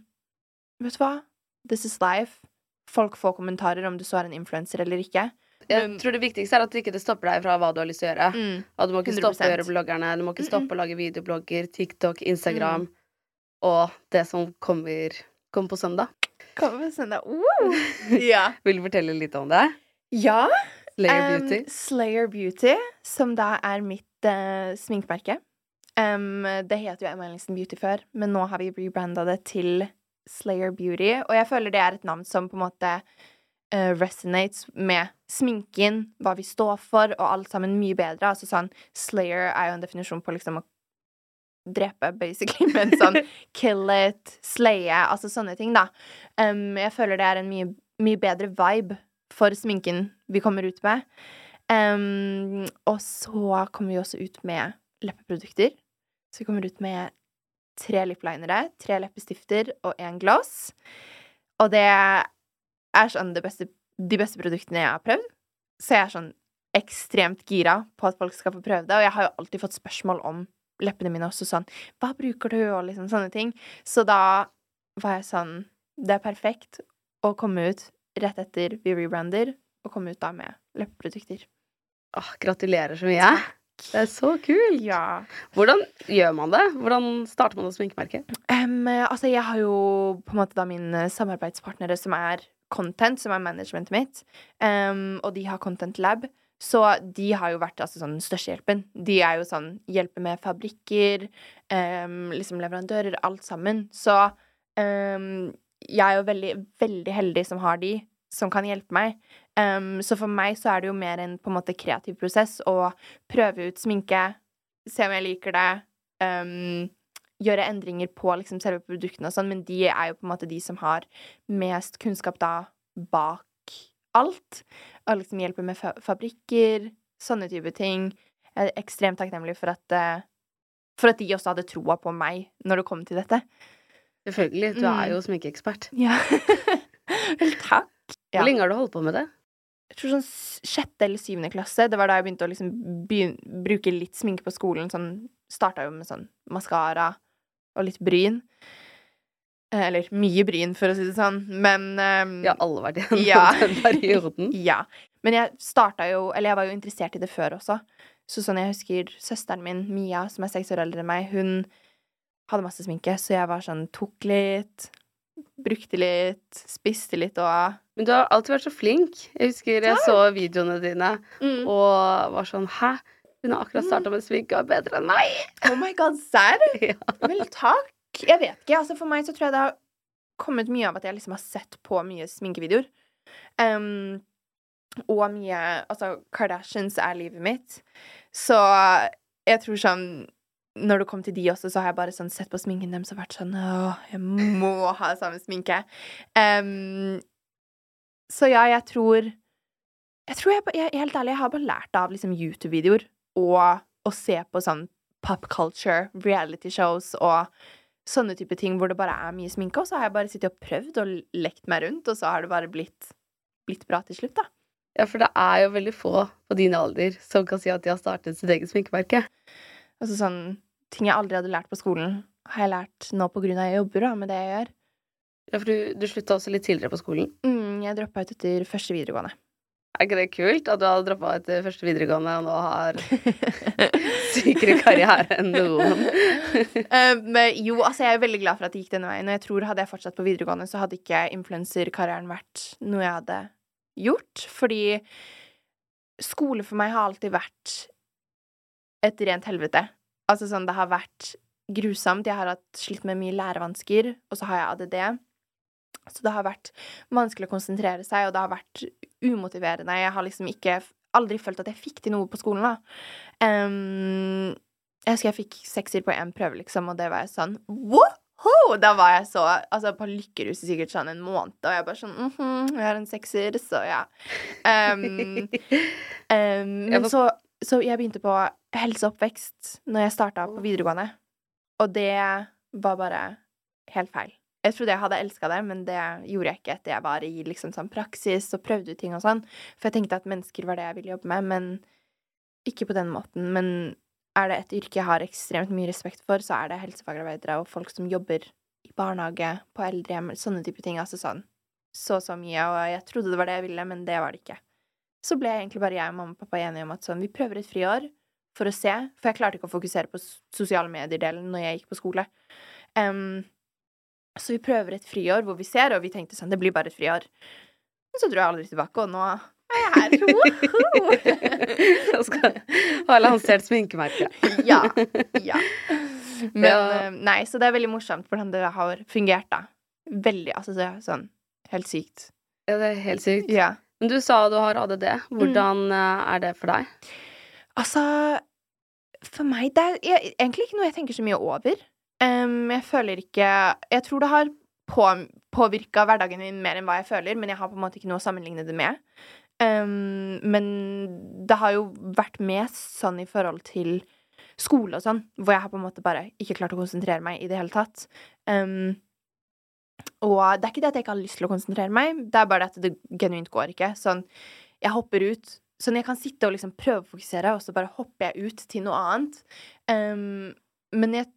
Vet du hva? This is life. Folk får kommentarer om du så er en influenser eller ikke. Jeg tror det viktigste er at det ikke stopper deg fra hva du har lyst til å gjøre. Mm. At du må ikke stoppe å 100%. gjøre bloggerne, du må ikke stoppe å lage videoblogger, TikTok, Instagram Mm. og det som kommer, kommer på søndag. Kom med søndag. Uh! Ja. (laughs) Vil du fortelle litt om det? ja. Slayer Um, Beauty. Slayer Beauty, som da er mitt uh, sminkemerke. Um, det het jo Emma Ellingsen Beauty før, men nå har vi rebranda det til Slayer Beauty. Og jeg føler det er et navn som på en måte uh, resonates med sminken, hva vi står for, og alt sammen mye bedre. Altså sånn Slayer er jo en definisjon på liksom å drepe, basically, (laughs) men sånn kill it, slaye, altså sånne ting, da. Um, jeg føler det er en mye, mye bedre vibe for sminken vi kommer ut med. Um, og så kommer vi også ut med leppeprodukter. Så vi kommer ut med tre liplinere, tre leppestifter og én gloss. Og det er sånn det beste, de beste produktene jeg har prøvd. Så jeg er sånn ekstremt gira på at folk skal få prøve det. Og jeg har jo alltid fått spørsmål om leppene mine også sånn Hva bruker du? Og liksom sånne ting. Så da var jeg sånn Det er perfekt å komme ut rett etter vi rebrander, og komme ut da med leppeprodukter. Åh, gratulerer så mye. Det er så kult. Ja. Hvordan gjør man det? Hvordan starter man å sminkemerke? Um, altså, jeg har jo på en måte da mine samarbeidspartnere som er content, som er managementet mitt, um, og de har Content Lab. Så de har jo vært altså, sånn, den største hjelpen. De er jo sånn hjelper med fabrikker, um, liksom leverandører, alt sammen. Så um, jeg er jo veldig, veldig heldig som har de som kan hjelpe meg. Um, så for meg så er det jo mer en på en måte kreativ prosess å prøve ut sminke, se om jeg liker det. um, gjøre endringer på liksom selve produktene og sånn, men de er jo på en måte de som har mest kunnskap da bak alt. Og liksom hjelper med fa fabrikker, sånne type ting. Jeg er ekstremt takknemlig for at, eh, for at de også hadde troa på meg når det kom til dette. Selvfølgelig, du Mm. er jo sminkeekspert. Ja. (laughs) Vel, takk. Ja. Hvor lenge har du holdt på med det? Jeg tror sånn sjette eller syvende klasse. Det var da jeg begynte å liksom begynne, bruke litt sminke på skolen. Sånn, Starta jo med sånn maskara og litt bryn. Eh, Eller mye bryn, for å si det sånn. Men um, Ja, alle vært gjennom (laughs) Ja. (laughs) den perioden. (laughs) Ja. Men jeg starta jo Eller jeg var jo interessert i det før også. Så sånn jeg husker søsteren min, Mia, som er seks år eldre enn meg, hun hadde masse sminke, så jeg var sånn Tok litt, brukte litt, spiste litt og Men du har alltid vært så flink. Jeg husker jeg så videoene dine mm. og var sånn Hæ? Hun har akkurat starta med sminke og er bedre enn meg! Oh my god, serr? Ja. Vel, takk. Jeg vet ikke. Altså, for meg så tror jeg det har kommet mye av at jeg liksom har sett på mye sminkevideoer. Um, og mye Altså, Kardashians er livet mitt. Så jeg tror sånn Når det kom til de også, så har jeg bare sånn sett på sminken deres og vært sånn Åh, jeg må ha samme sminke. Um, så ja, jeg tror Jeg tror jeg, jeg Helt ærlig, jeg har bare lært av liksom YouTube-videoer og å se på sånn pop culture, reality shows og sånne type ting hvor det bare er mye sminke. Og så har jeg bare sittet og prøvd og lekt meg rundt, og så har det bare blitt, blitt bra til slutt, da. Ja, for det er jo veldig få på din alder som kan si at de har startet sitt eget sminkemerke. Altså sånn ting jeg aldri hadde lært på skolen, har jeg lært nå på grunn av jeg jobber da, med det jeg gjør. Ja, for du, du slutta også litt tidligere på skolen. Mm, jeg droppa ut etter første videregående. Er ikke det kult at du har droppa etter første videregående og nå har (laughs) sykere karriere enn noen? (laughs) um, jo, altså jeg er veldig glad for at det gikk denne veien. Og jeg tror hadde jeg fortsatt på videregående, så hadde ikke influenserkarrieren vært noe jeg hadde gjort. Fordi skole for meg har alltid vært et rent helvete. Altså sånn, det har vært grusomt. Jeg har hatt slitt med mye lærevansker, og så har jeg ADD. Så det har vært vanskelig å konsentrere seg, og det har vært umotiverende. Jeg har liksom ikke aldri følt at jeg fikk til noe på skolen, da. Um, jeg husker jeg fikk sekser på én prøve, liksom, og det var jeg sånn Woho! Da var jeg så Altså, på lykkerhuset sikkert sånn en måned, og jeg bare sånn mm -hmm, Jeg har en sekser, så ja. Um, um, (laughs) men så, så jeg begynte på helse og oppvekst når jeg starta på videregående, og det var bare helt feil. Jeg trodde jeg hadde elska det, men det gjorde jeg ikke etter jeg var i liksom sånn praksis og prøvde ut ting og sånn. For jeg tenkte at mennesker var det jeg ville jobbe med, men ikke på den måten. Men er det et yrke jeg har ekstremt mye respekt for, så er det helsefagarbeidere og folk som jobber i barnehage, på eldrehjem, sånne type ting. Altså sånn så så mye, og jeg trodde det var det jeg ville, men det var det ikke. Så ble egentlig bare jeg og mamma og pappa enige om at sånn, vi prøver et friår for å se, for jeg klarte ikke å fokusere på sosiale medier-delen når jeg gikk på skole. Um, så vi prøver et friår hvor vi ser, og vi tenkte sånn Det blir bare et friår. Men så dro jeg aldri tilbake, og nå er jeg her. (laughs) Så (laughs) skal ha lansert sminkemerket. (laughs) ja. Ja. Men. Nei, så det er veldig morsomt hvordan det har fungert, da. Veldig. Altså, sånn helt sykt. Ja, det er helt sykt. Ja. Men du sa du har ADD. Hvordan mm. er det for deg? Altså For meg Det er egentlig ikke noe jeg tenker så mye over. Um, jeg føler ikke Jeg tror det har på, påvirka hverdagen min mer enn hva jeg føler, men jeg har på en måte ikke noe å sammenligne det med. Um, men det har jo vært mest sånn i forhold til skole og sånn, hvor jeg har på en måte bare ikke klart å konsentrere meg i det hele tatt. Um, og det er ikke det at jeg ikke har lyst til å konsentrere meg, det er bare det at det genuint går ikke. Sånn, jeg hopper ut. Sånn, jeg kan sitte og liksom prøve å fokusere, og så bare hopper jeg ut til noe annet. Um, men jeg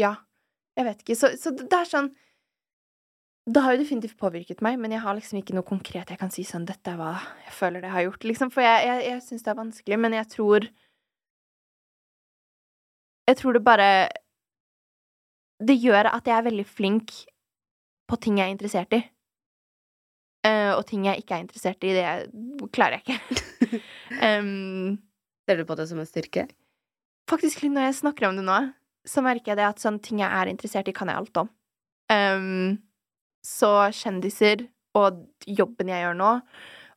ja. Jeg vet ikke. Så, så det er sånn Det har jo definitivt påvirket meg, men jeg har liksom ikke noe konkret jeg kan si sånn Dette er hva jeg føler det har gjort, liksom. For jeg, jeg, jeg syns det er vanskelig, men jeg tror Jeg tror det bare Det gjør at jeg er veldig flink på ting jeg er interessert i. Uh, og ting jeg ikke er interessert i, det klarer jeg ikke. (laughs) um, Ser du på det som en styrke? Faktisk, når jeg snakker om det nå, så merker jeg det at sånne ting jeg er interessert i, kan jeg alt om. Um, så kjendiser og jobben jeg gjør nå,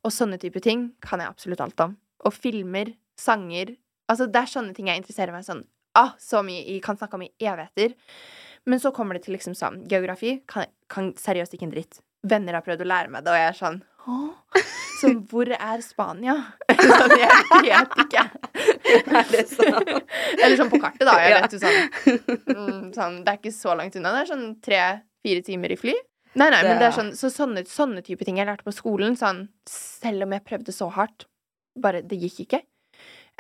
og sånne type ting, kan jeg absolutt alt om. Og filmer, sanger Altså, det er sånne ting jeg interesserer meg sånn ah, så mye jeg kan snakke om i evigheter. Men så kommer det til liksom sånn Geografi kan, kan seriøst ikke en dritt. Venner har prøvd å lære meg det, og jeg er sånn Åh, så hvor er Spania? (laughs) jeg vet ikke. (laughs) er det sånn? Eller sånn på kartet, da. Jeg vet jo sånn, mm, sånn, Det er ikke så langt unna. Det er sånn tre-fire timer i fly. Nei, nei, men det er sånn, så sånne, sånne type ting jeg lærte på skolen, sånn Selv om jeg prøvde så hardt, bare Det gikk ikke.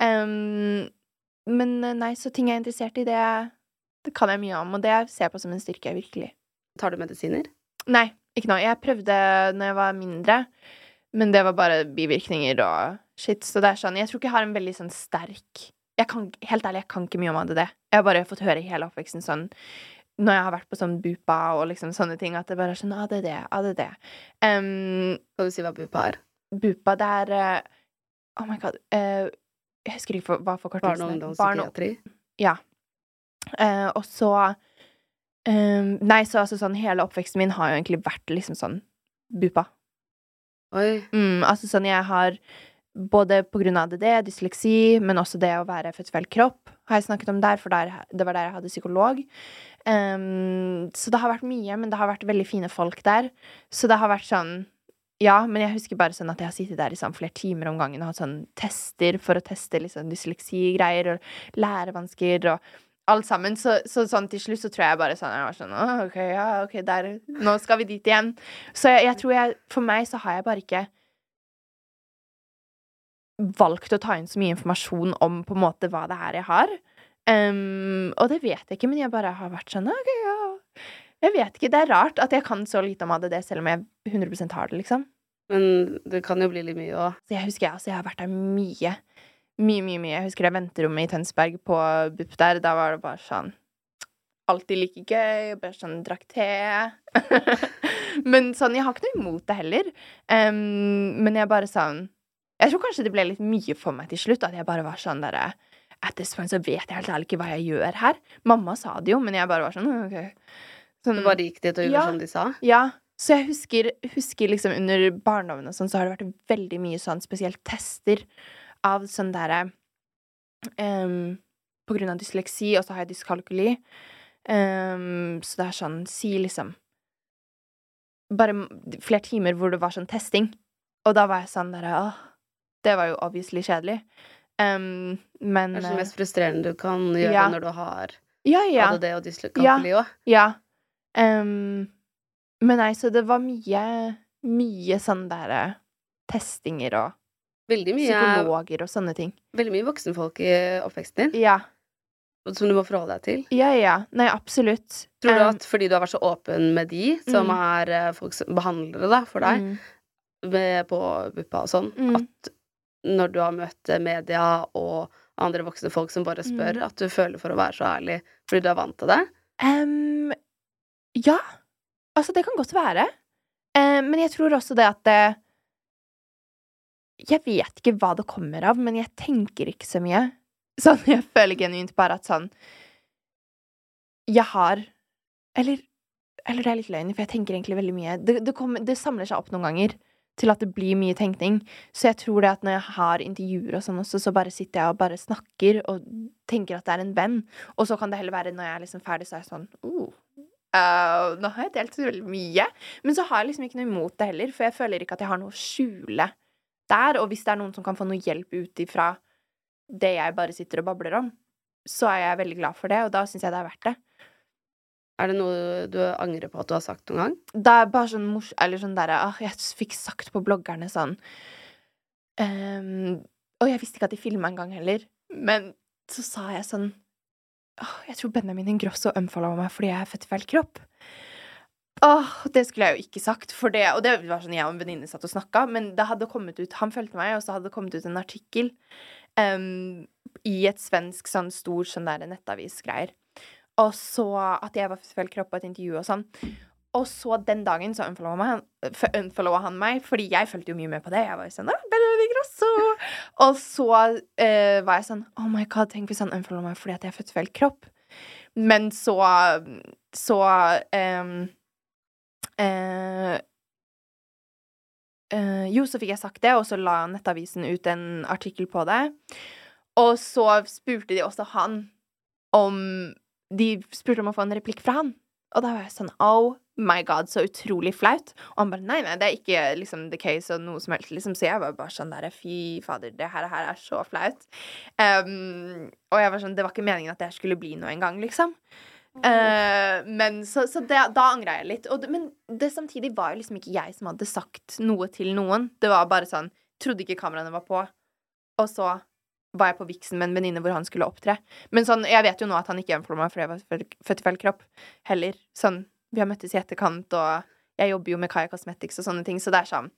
Um, men nei, så ting jeg er interessert i, det, det kan jeg mye om, og det ser jeg på som en styrke, virkelig. Tar du medisiner? Nei. Ikke noe. Jeg prøvde når jeg var mindre, men det var bare bivirkninger og shit. Så det er sånn Jeg tror ikke jeg har en veldig sånn sterk kan, Helt ærlig, jeg kan ikke mye om ADD. Jeg har bare fått høre hele oppveksten sånn når jeg har vært på sånn BUPA og liksom sånne ting, at det bare er sånn ADD, ADD. Um, kan du si hva BUPA er? BUPA, det er uh, Oh my god. Uh, jeg husker ikke hva forkortelsen er. Barne- og ungdomspsykiatri? Ja. Uh, og så Um, nei, så altså sånn hele oppveksten min har jo egentlig vært liksom sånn bupa. Oi. Mm, altså sånn jeg har både av det, dysleksi, men også det å være født feil kropp, har jeg snakket om der, for der, det var der jeg hadde psykolog. Um, så det har vært mye, men det har vært veldig fine folk der. Så det har vært sånn Ja, men jeg husker bare sånn at jeg har sittet der i sånn flere timer om gangen og hatt sånn tester for å teste liksom dysleksi-greier og lærevansker og alt sammen. Så, så, sånn til slutt så tror jeg bare sånn Jeg var sånn OK, ja, OK, der Nå skal vi dit igjen. Så jeg, jeg, tror jeg For meg så har jeg bare ikke valgt å ta inn så mye informasjon om på en måte hva det er jeg har. Um, og det vet jeg ikke, men jeg bare har vært sånn OK, ja. Jeg vet ikke. Det er rart at jeg kan så lite om ADD, selv om jeg 100 har det, liksom. Men det kan jo bli litt mye òg. Så jeg husker altså, jeg har vært der mye. Mye, mye, mye. Jeg husker det venterommet i Tønsberg på BUP der. Da var det bare sånn Alltid like gøy. Bare sånn drakk te. (laughs) men sånn, jeg har ikke noe imot det heller. Um, men jeg bare sånn Jeg tror kanskje det ble litt mye for meg til slutt. At jeg bare var sånn derre At this point så vet jeg helt ærlig ikke hva jeg gjør her. Mamma sa det jo, men jeg bare var sånn OK. Sånn, Du bare gikk dit og gjorde Ja. som de sa? ja, så jeg husker, husker liksom under barndommen og sånn, så har det vært veldig mye sånn spesielt tester av sånn derre um, På grunn av dysleksi, og så har jeg dyskalkuli. Um, så det er sånn Si liksom Bare flere timer hvor det var sånn testing. Og da var jeg sånn derre Åh, det var jo obviously kjedelig. Um, men Kanskje det eh, mest frustrerende du kan gjøre Ja. når du har Ja, ja. ADD og dyskalkuli òg. Ja. Ehm, men nei, så det var mye Mye sånn derre testinger og mye, psykologer og sånne ting. veldig mye voksenfolk i oppveksten din Ja. som du må forholde deg til. Ja, ja. Nei, absolutt. Tror du um, at fordi du har vært så åpen med de, som Mm. er eh, folk som behandlere da, for deg, mm, med, på BUPA og sånn, Mm. at når du har møtt eh, media og andre voksne folk som bare spør, Mm. at du føler for å være så ærlig fordi du er vant til det? Um, ja. Altså, det kan godt være. Um, men jeg tror også det at det Jeg vet ikke hva det kommer av, men jeg tenker ikke så mye. (laughs) Sånn, jeg føler genuint bare at sånn Jeg har Eller, eller det er litt løgn, for jeg tenker egentlig veldig mye. Det, det, kommer, det samler seg opp noen ganger til at det blir mye tenkning. Så jeg tror det at når jeg har intervjuer og sånn også, så bare sitter jeg og bare snakker og tenker at det er en venn. Og så kan det heller være når jeg er liksom ferdig, så er jeg sånn oh, uh, Nå har jeg delt så veldig mye. Men så har jeg liksom ikke noe imot det heller, for jeg føler ikke at jeg har noe å skjule der. Og hvis det er noen som kan få noe hjelp ut ifra det jeg bare sitter og babler om, så er jeg veldig glad for det, og da syns jeg det er verdt det. Er det noe du angrer på at du har sagt noen gang? Det er bare sånn mors... Eller sånn derre ah, Jeg fikk sagt på bloggerne sånn um, Og jeg visste ikke at de filma engang heller, men så sa jeg sånn Åh, jeg tror Benjamin Ingrosso unfollowa meg fordi jeg er født i feil kropp. Åh, det skulle jeg jo ikke sagt, for det, og det var sånn jeg og en venninne satt og snakka, men det hadde kommet ut Han fulgte meg, og så hadde det kommet ut en artikkel um, i et svensk sånn stor sånn der nettavisgreier. Og så at jeg var feil kropp på et intervju og sånn. Og så den dagen så unfollowa han, meg, fordi jeg fulgte jo mye med på det. Jeg var jo sånn «Ah, Og så uh, var jeg sånn Oh my god, tenk hvis han unfollower meg fordi at jeg er født feil kropp. Men så Så um, uh, uh, Jo, så fikk jeg sagt det, og så la Nettavisen ut en artikkel på det. Og så spurte de også han om De spurte om å få en replikk fra han. Og da var jeg sånn Oh my god, så utrolig flaut. Og han bare nei, nei, det er ikke liksom the case og noe som helst, liksom. Så jeg var bare sånn der Fy fader, det her, her er så flaut. Um, og jeg var sånn Det var ikke meningen at det skulle bli noe engang, liksom. Uh, men så, så det, da angra jeg litt. Det, men det samtidig var jo liksom ikke jeg som hadde sagt noe til noen. Det var bare sånn Trodde ikke kameraene var på. Og så var jeg på Vixen med en venninne hvor han skulle opptre. Men sånn, jeg vet jo nå at han ikke gjenforma meg fordi jeg var født- i feil kropp. Heller. Sånn, vi har møttes i etterkant, og jeg jobber jo med Kaya Cosmetics og sånne ting, så det er sånn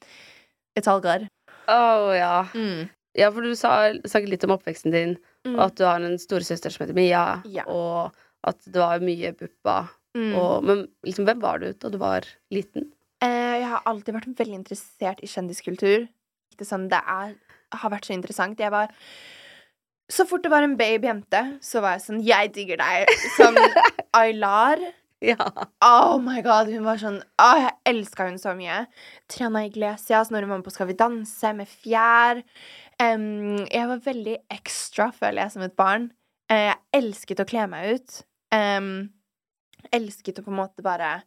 It's all good. Å ja. Mm. Ja, for du sa, snakket litt om oppveksten din, Mm. og at du har en storesøster som heter Mia, Ja. og at det var mye buppa. Mm. Og, men liksom, hvem var du da du var liten? Eh, jeg har alltid vært veldig interessert i kjendiskultur. Det, sånn, det er, har vært så interessant. Jeg var Så fort det var en babyjente, så var jeg sånn Jeg digger deg. (laughs) Som Aylar. Ja. Oh my god, hun var sånn oh, Jeg elska hun så mye. Triana Iglesias når hun var med på Skal vi danse, med fjær. Um, jeg var veldig ekstra, føler jeg, som et barn. Uh, jeg elsket å kle meg ut. Um, elsket å på en måte bare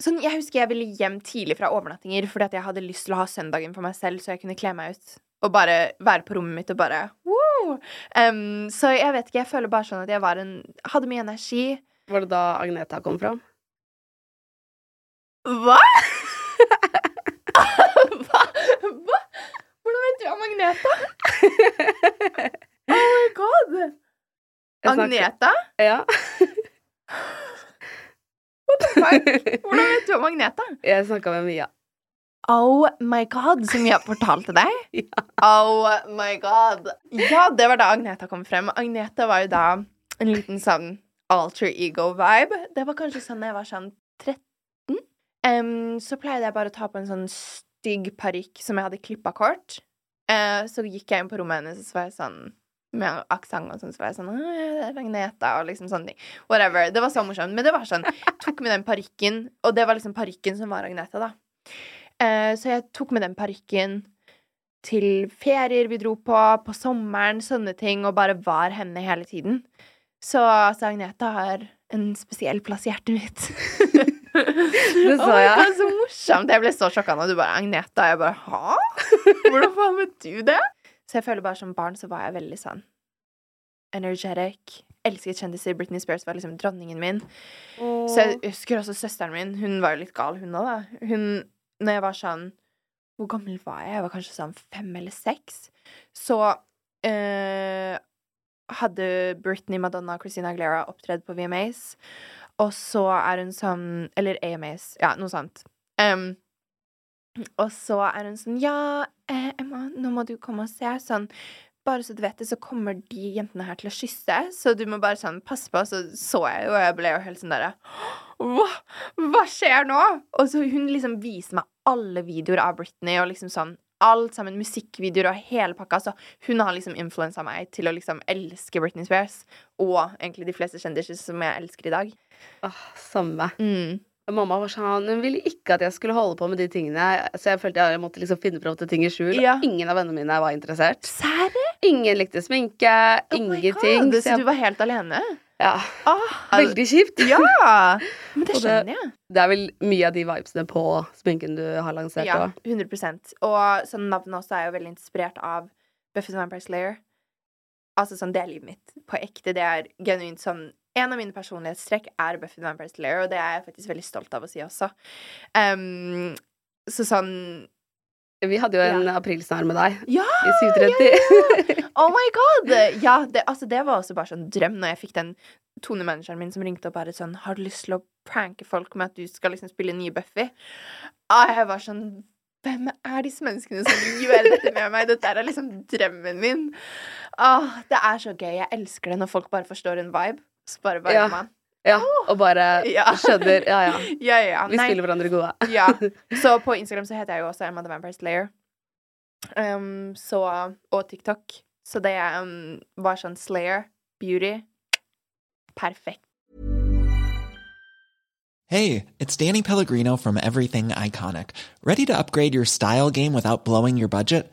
Sånn, Jeg husker jeg ville hjem tidlig fra overnattinger fordi at jeg hadde lyst til å ha søndagen for meg selv, så jeg kunne kle meg ut. Og bare være på rommet mitt og bare Woo! Um, så jeg vet ikke, jeg føler bare sånn at jeg var en Hadde mye energi. Var det da Agneta kom fram? Hva? (laughs) Hva? Hva? Hvordan vet du om Agneta? Oh my god! Agneta? Ja. What the fuck? Hvordan vet du om Agneta? Jeg snakka med Mia. Oh my god, som jeg fortalte deg? (laughs) Ja. Oh my god. Ja, det var da Agneta kom frem. Agneta var jo da en liten sånn alter ego-vibe. Det var kanskje sånn jeg var sånn 13. Um, så pleide jeg bare å ta på en sånn stygg parykk som jeg hadde klippa kort. Uh, så gikk jeg inn på rommet hennes, og så var jeg sånn med aksent og sånn, så var jeg sånn «Å, det er Agneta, og liksom sånne ting. Whatever. Det var så morsomt. Men det var sånn Tok med den parykken, og det var liksom parykken som var Agneta, da. Eh, så jeg tok med den parykken til ferier vi dro på, på sommeren, sånne ting, og bare var henne hele tiden. Så, så Agneta har en spesiell plass i hjertet mitt. (laughs) Det sa jeg. Oh, så morsomt. Jeg ble så sjokka når du bare Agneta. Jeg bare Hæ? Hvordan faen vet du det? Så jeg føler bare som barn så var jeg veldig sånn energetic. Elsket kjendiser. Britney Spears var liksom dronningen min. Så jeg husker også søsteren min. Hun var jo litt gal, hun òg, da. Hun, når jeg var sånn Hvor gammel var jeg? Jeg var kanskje sånn fem eller seks. Så eh, hadde Britney, Madonna og Christina Aguilera opptredd på VMAs. Og så er hun sånn Eller AMAs. Ja, noe sånt. Um, og så er hun sånn Ja, eh, Emma, nå må du komme og se. Sånn bare så du vet det, så kommer de jentene her til å kysse, så du må bare sånn passe på. Så så jeg jo, og jeg ble jo helt sånn derre hva, hva skjer nå? Og så hun liksom viser meg alle videoer av Britney, og liksom sånn alt sammen, musikkvideoer og hele pakka. Så hun har liksom influensa meg til å liksom elske Britney Spears. Og egentlig de fleste kjendiser som jeg elsker i dag. Åh, samme. Mm. Mamma var sånn Hun ville ikke at jeg skulle holde på med de tingene, så jeg følte jeg måtte liksom finne fram til ting i skjul. Ja. Ingen av vennene mine var interessert. Sære? Ingen likte sminke. Oh ingenting. Så jeg, du var helt alene? ja, Ah, veldig kjipt. Ja! (laughs) Men det skjønner jeg. Det er vel mye av de vibesene på sminken du har lansert Ja, òg. 100 Og sånn navnet også er jo veldig inspirert av Buffy the Vampire Slayer. Altså sånn, det er livet mitt. På ekte. Det er genuint sånn En av mine personlighetstrekk er Buffy the Vampire Slayer, og det er jeg faktisk veldig stolt av å si også. Um, så sånn Vi hadde jo en Ja. aprilsnarr med deg Ja! i 730. (laughs) Oh my god! Ja, det, altså, det var også bare sånn drøm når jeg fikk den tonemanageren min som ringte og bare sånn Har du lyst til å pranke folk med at du skal liksom spille nye Buffy? Ah, jeg var sånn Hvem er disse menneskene som vil gjøre dette med meg? Dette er liksom drømmen min. Åh, det er så gøy. Jeg elsker det når folk bare forstår en vibe. Så bare Ja. man. ja, og bare Ja. skjønner Ja, (laughs) ja. Ja, ja. Vi Nei. spiller hverandre gode. (laughs) Ja. (laughs) Så på Instagram så heter jeg jo også Emma the Vampire Slayer. Um, så, og TikTok. Så det um, var sånn Slayer, Beauty Perfekt. Hey, it's Danny Pellegrino from Everything Iconic. Ready to upgrade your style game without blowing your budget?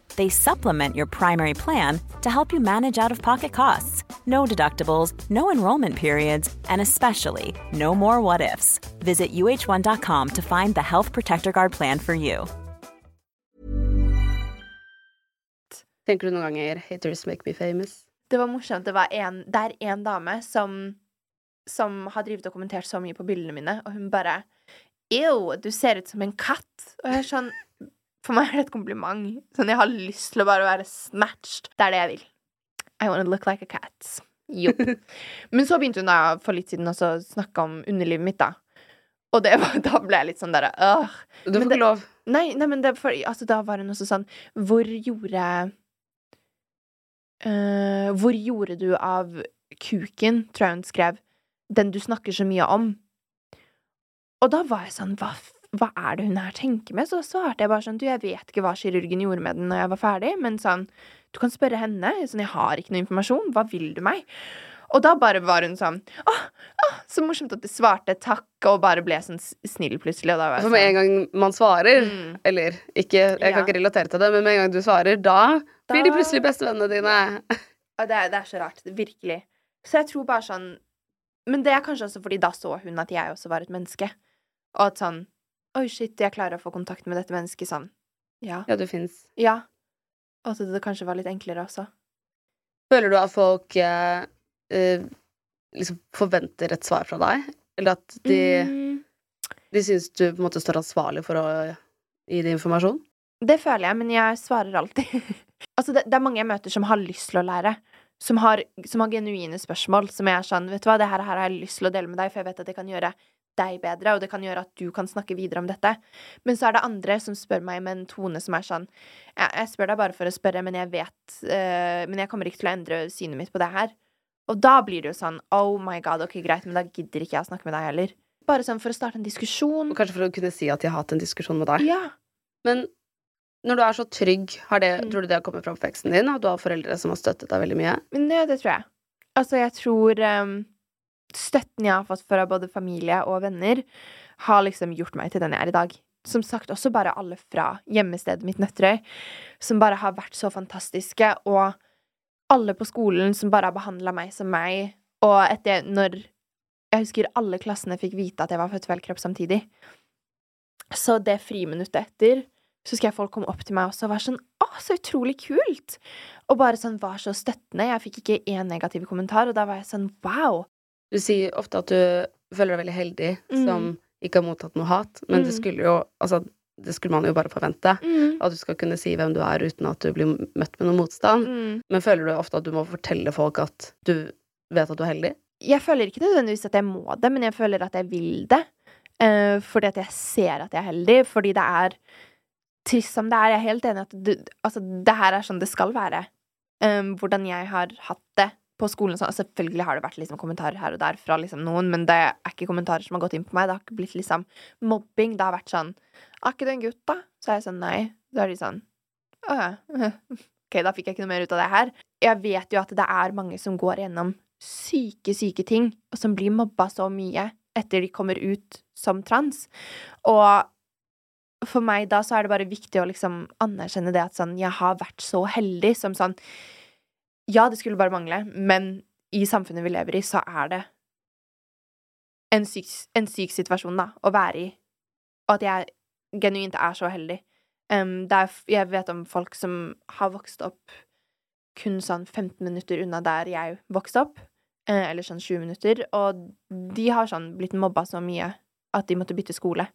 They supplement your primary plan to help you manage out of pocket costs. No deductibles, no enrollment periods, and especially no more what ifs. Visit uh1.com to find the Health Protector Guard plan for you. Tenker du noen ganger 'haters make me famous'? Det var morsomt. Det, var en, det er en dame som, som har drevet og kommentert så mye på bildene mine, og hun bare Ew, du ser ut som en katt. Og jeg er sånn For meg er det et kompliment. Sånn, Jeg har lyst til å bare være snatched. Det er det jeg vil. I wanna look like a cat. Jo. (laughs) Men så begynte hun da for litt siden å snakke om underlivet mitt, da. Og det var, (laughs) da ble jeg litt sånn derre øh. Du får ikke lov. Nei, nei, men det, for, altså, da var hun også sånn Hvor gjorde øh, Hvor gjorde du av kuken, tror jeg hun skrev, den du snakker så mye om? Og da var jeg sånn Hva, hva er det hun her tenker med? Så svarte jeg bare sånn Du, jeg vet ikke hva kirurgen gjorde med den når jeg var ferdig, men sånn Du kan spørre henne. Sånn, jeg har ikke noe informasjon. Hva vil du meg? Og da bare var hun sånn Å, å, så morsomt at du svarte takk, og bare ble sånn snill plutselig. Og da var jeg For med en sånn gang man svarer, Mm. eller ikke Jeg Ja. kan ikke relatere til det, men med en gang du svarer, da, blir de plutselig bestevennene dine. (laughs) Ja, det, er, det er så rart. Virkelig. Så jeg tror bare sånn Men det er kanskje også fordi da så hun at jeg også var et menneske. Og at sånn Oi, shit, jeg klarer å få kontakt med dette mennesket sånn. Ja. Ja, du fins. Ja. Og at det kanskje var litt enklere også. Føler du at folk eh, eh, liksom forventer et svar fra deg? Eller at de, Mm, de syns du på en måte står ansvarlig for å gi dem informasjon? det føler jeg, men jeg svarer alltid. (laughs) altså, det, det er mange jeg møter som har lyst til å lære. Som har, som har genuine spørsmål. Som jeg er sånn Vet du hva, det her, her har jeg lyst til å dele med deg, for jeg vet at det kan gjøre deg bedre, og det kan gjøre at du kan snakke videre om dette. Men så er det andre som spør meg med en tone som er sånn Jeg, spør deg bare for å spørre, men jeg vet uh, Men jeg kommer ikke til å endre synet mitt på det her. Og da blir det jo sånn Oh my god, ok, greit, men da gidder ikke jeg å snakke med deg heller. Bare sånn for å starte en diskusjon. Og kanskje for å kunne si at jeg har hatt en diskusjon med deg. Ja. Men når du er så trygg, har det, Mm. tror du det har kommet fra oppveksten din? At du har foreldre som har støttet deg veldig mye? Men det, det tror jeg. Altså, jeg tror ehm, støtten jeg har fått fra både familie og venner, har liksom gjort meg til den jeg er i dag. Som sagt, også bare alle fra hjemmestedet mitt, Nøtterøy, som bare har vært så fantastiske, og alle på skolen som bare har behandla meg som meg, og etter når Jeg husker alle klassene fikk vite at jeg var født feil kropp samtidig. Så det friminuttet etter, så skal folk komme opp til meg også og være sånn Å, så utrolig kult! Og bare sånn var så støttende. Jeg fikk ikke én negativ kommentar, og da var jeg sånn wow. Du sier ofte at du føler deg veldig heldig Mm. som ikke har mottatt noe hat, men det Mm. skulle jo Altså, det skulle man jo bare forvente. Mm. At du skal kunne si hvem du er uten at du blir møtt med noe motstand. Mm. Men føler du ofte at du må fortelle folk at du vet at du er heldig? Jeg føler ikke nødvendigvis at jeg må det, men jeg føler at jeg vil det. Uh, fordi at jeg ser at jeg er heldig, fordi det er trist som det er. Jeg er helt enig i at det, altså, det her er sånn det skal være. Um, hvordan jeg har hatt det på skolen. Så, selvfølgelig har det vært liksom, kommentarer her og der fra liksom, noen, men det er ikke kommentarer som har gått inn på meg. Det har ikke blitt liksom mobbing. Det har vært sånn Er ikke du en gutt, da? Så er jeg sånn nei. Da er de sånn. (laughs) Ok, da fikk jeg ikke noe mer ut av det her. Jeg vet jo at det er mange som går gjennom syke, syke ting, og som blir mobba så mye etter de kommer ut som trans. Og for meg da så er det bare viktig å liksom anerkjenne det at sånn, jeg har vært så heldig som sånn Ja, det skulle bare mangle, men i samfunnet vi lever i, så er det en syk, en syk situasjon, da, å være i. Og at jeg genuint er så heldig. Um, er, jeg vet om folk som har vokst opp kun sånn 15 minutter unna der jeg vokste opp, uh, eller sånn 20 minutter, og de har sånn blitt mobba så mye at de måtte bytte skole.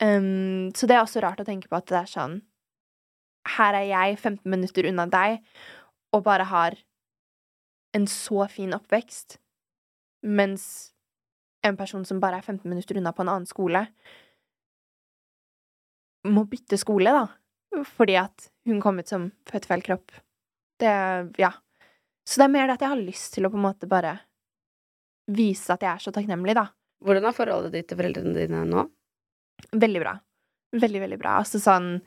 Um, så det er også rart å tenke på at det er sånn Her er jeg 15 minutter unna deg, og bare har en så fin oppvekst, mens en person som bare er 15 minutter unna på en annen skole, må bytte skole, da, fordi at hun kom ut som født feil kropp. Det Ja. Så det er mer det at jeg har lyst til å på en måte bare vise at jeg er så takknemlig, da. Hvordan er forholdet ditt til foreldrene dine nå? Veldig bra. Veldig, veldig bra. Altså sånn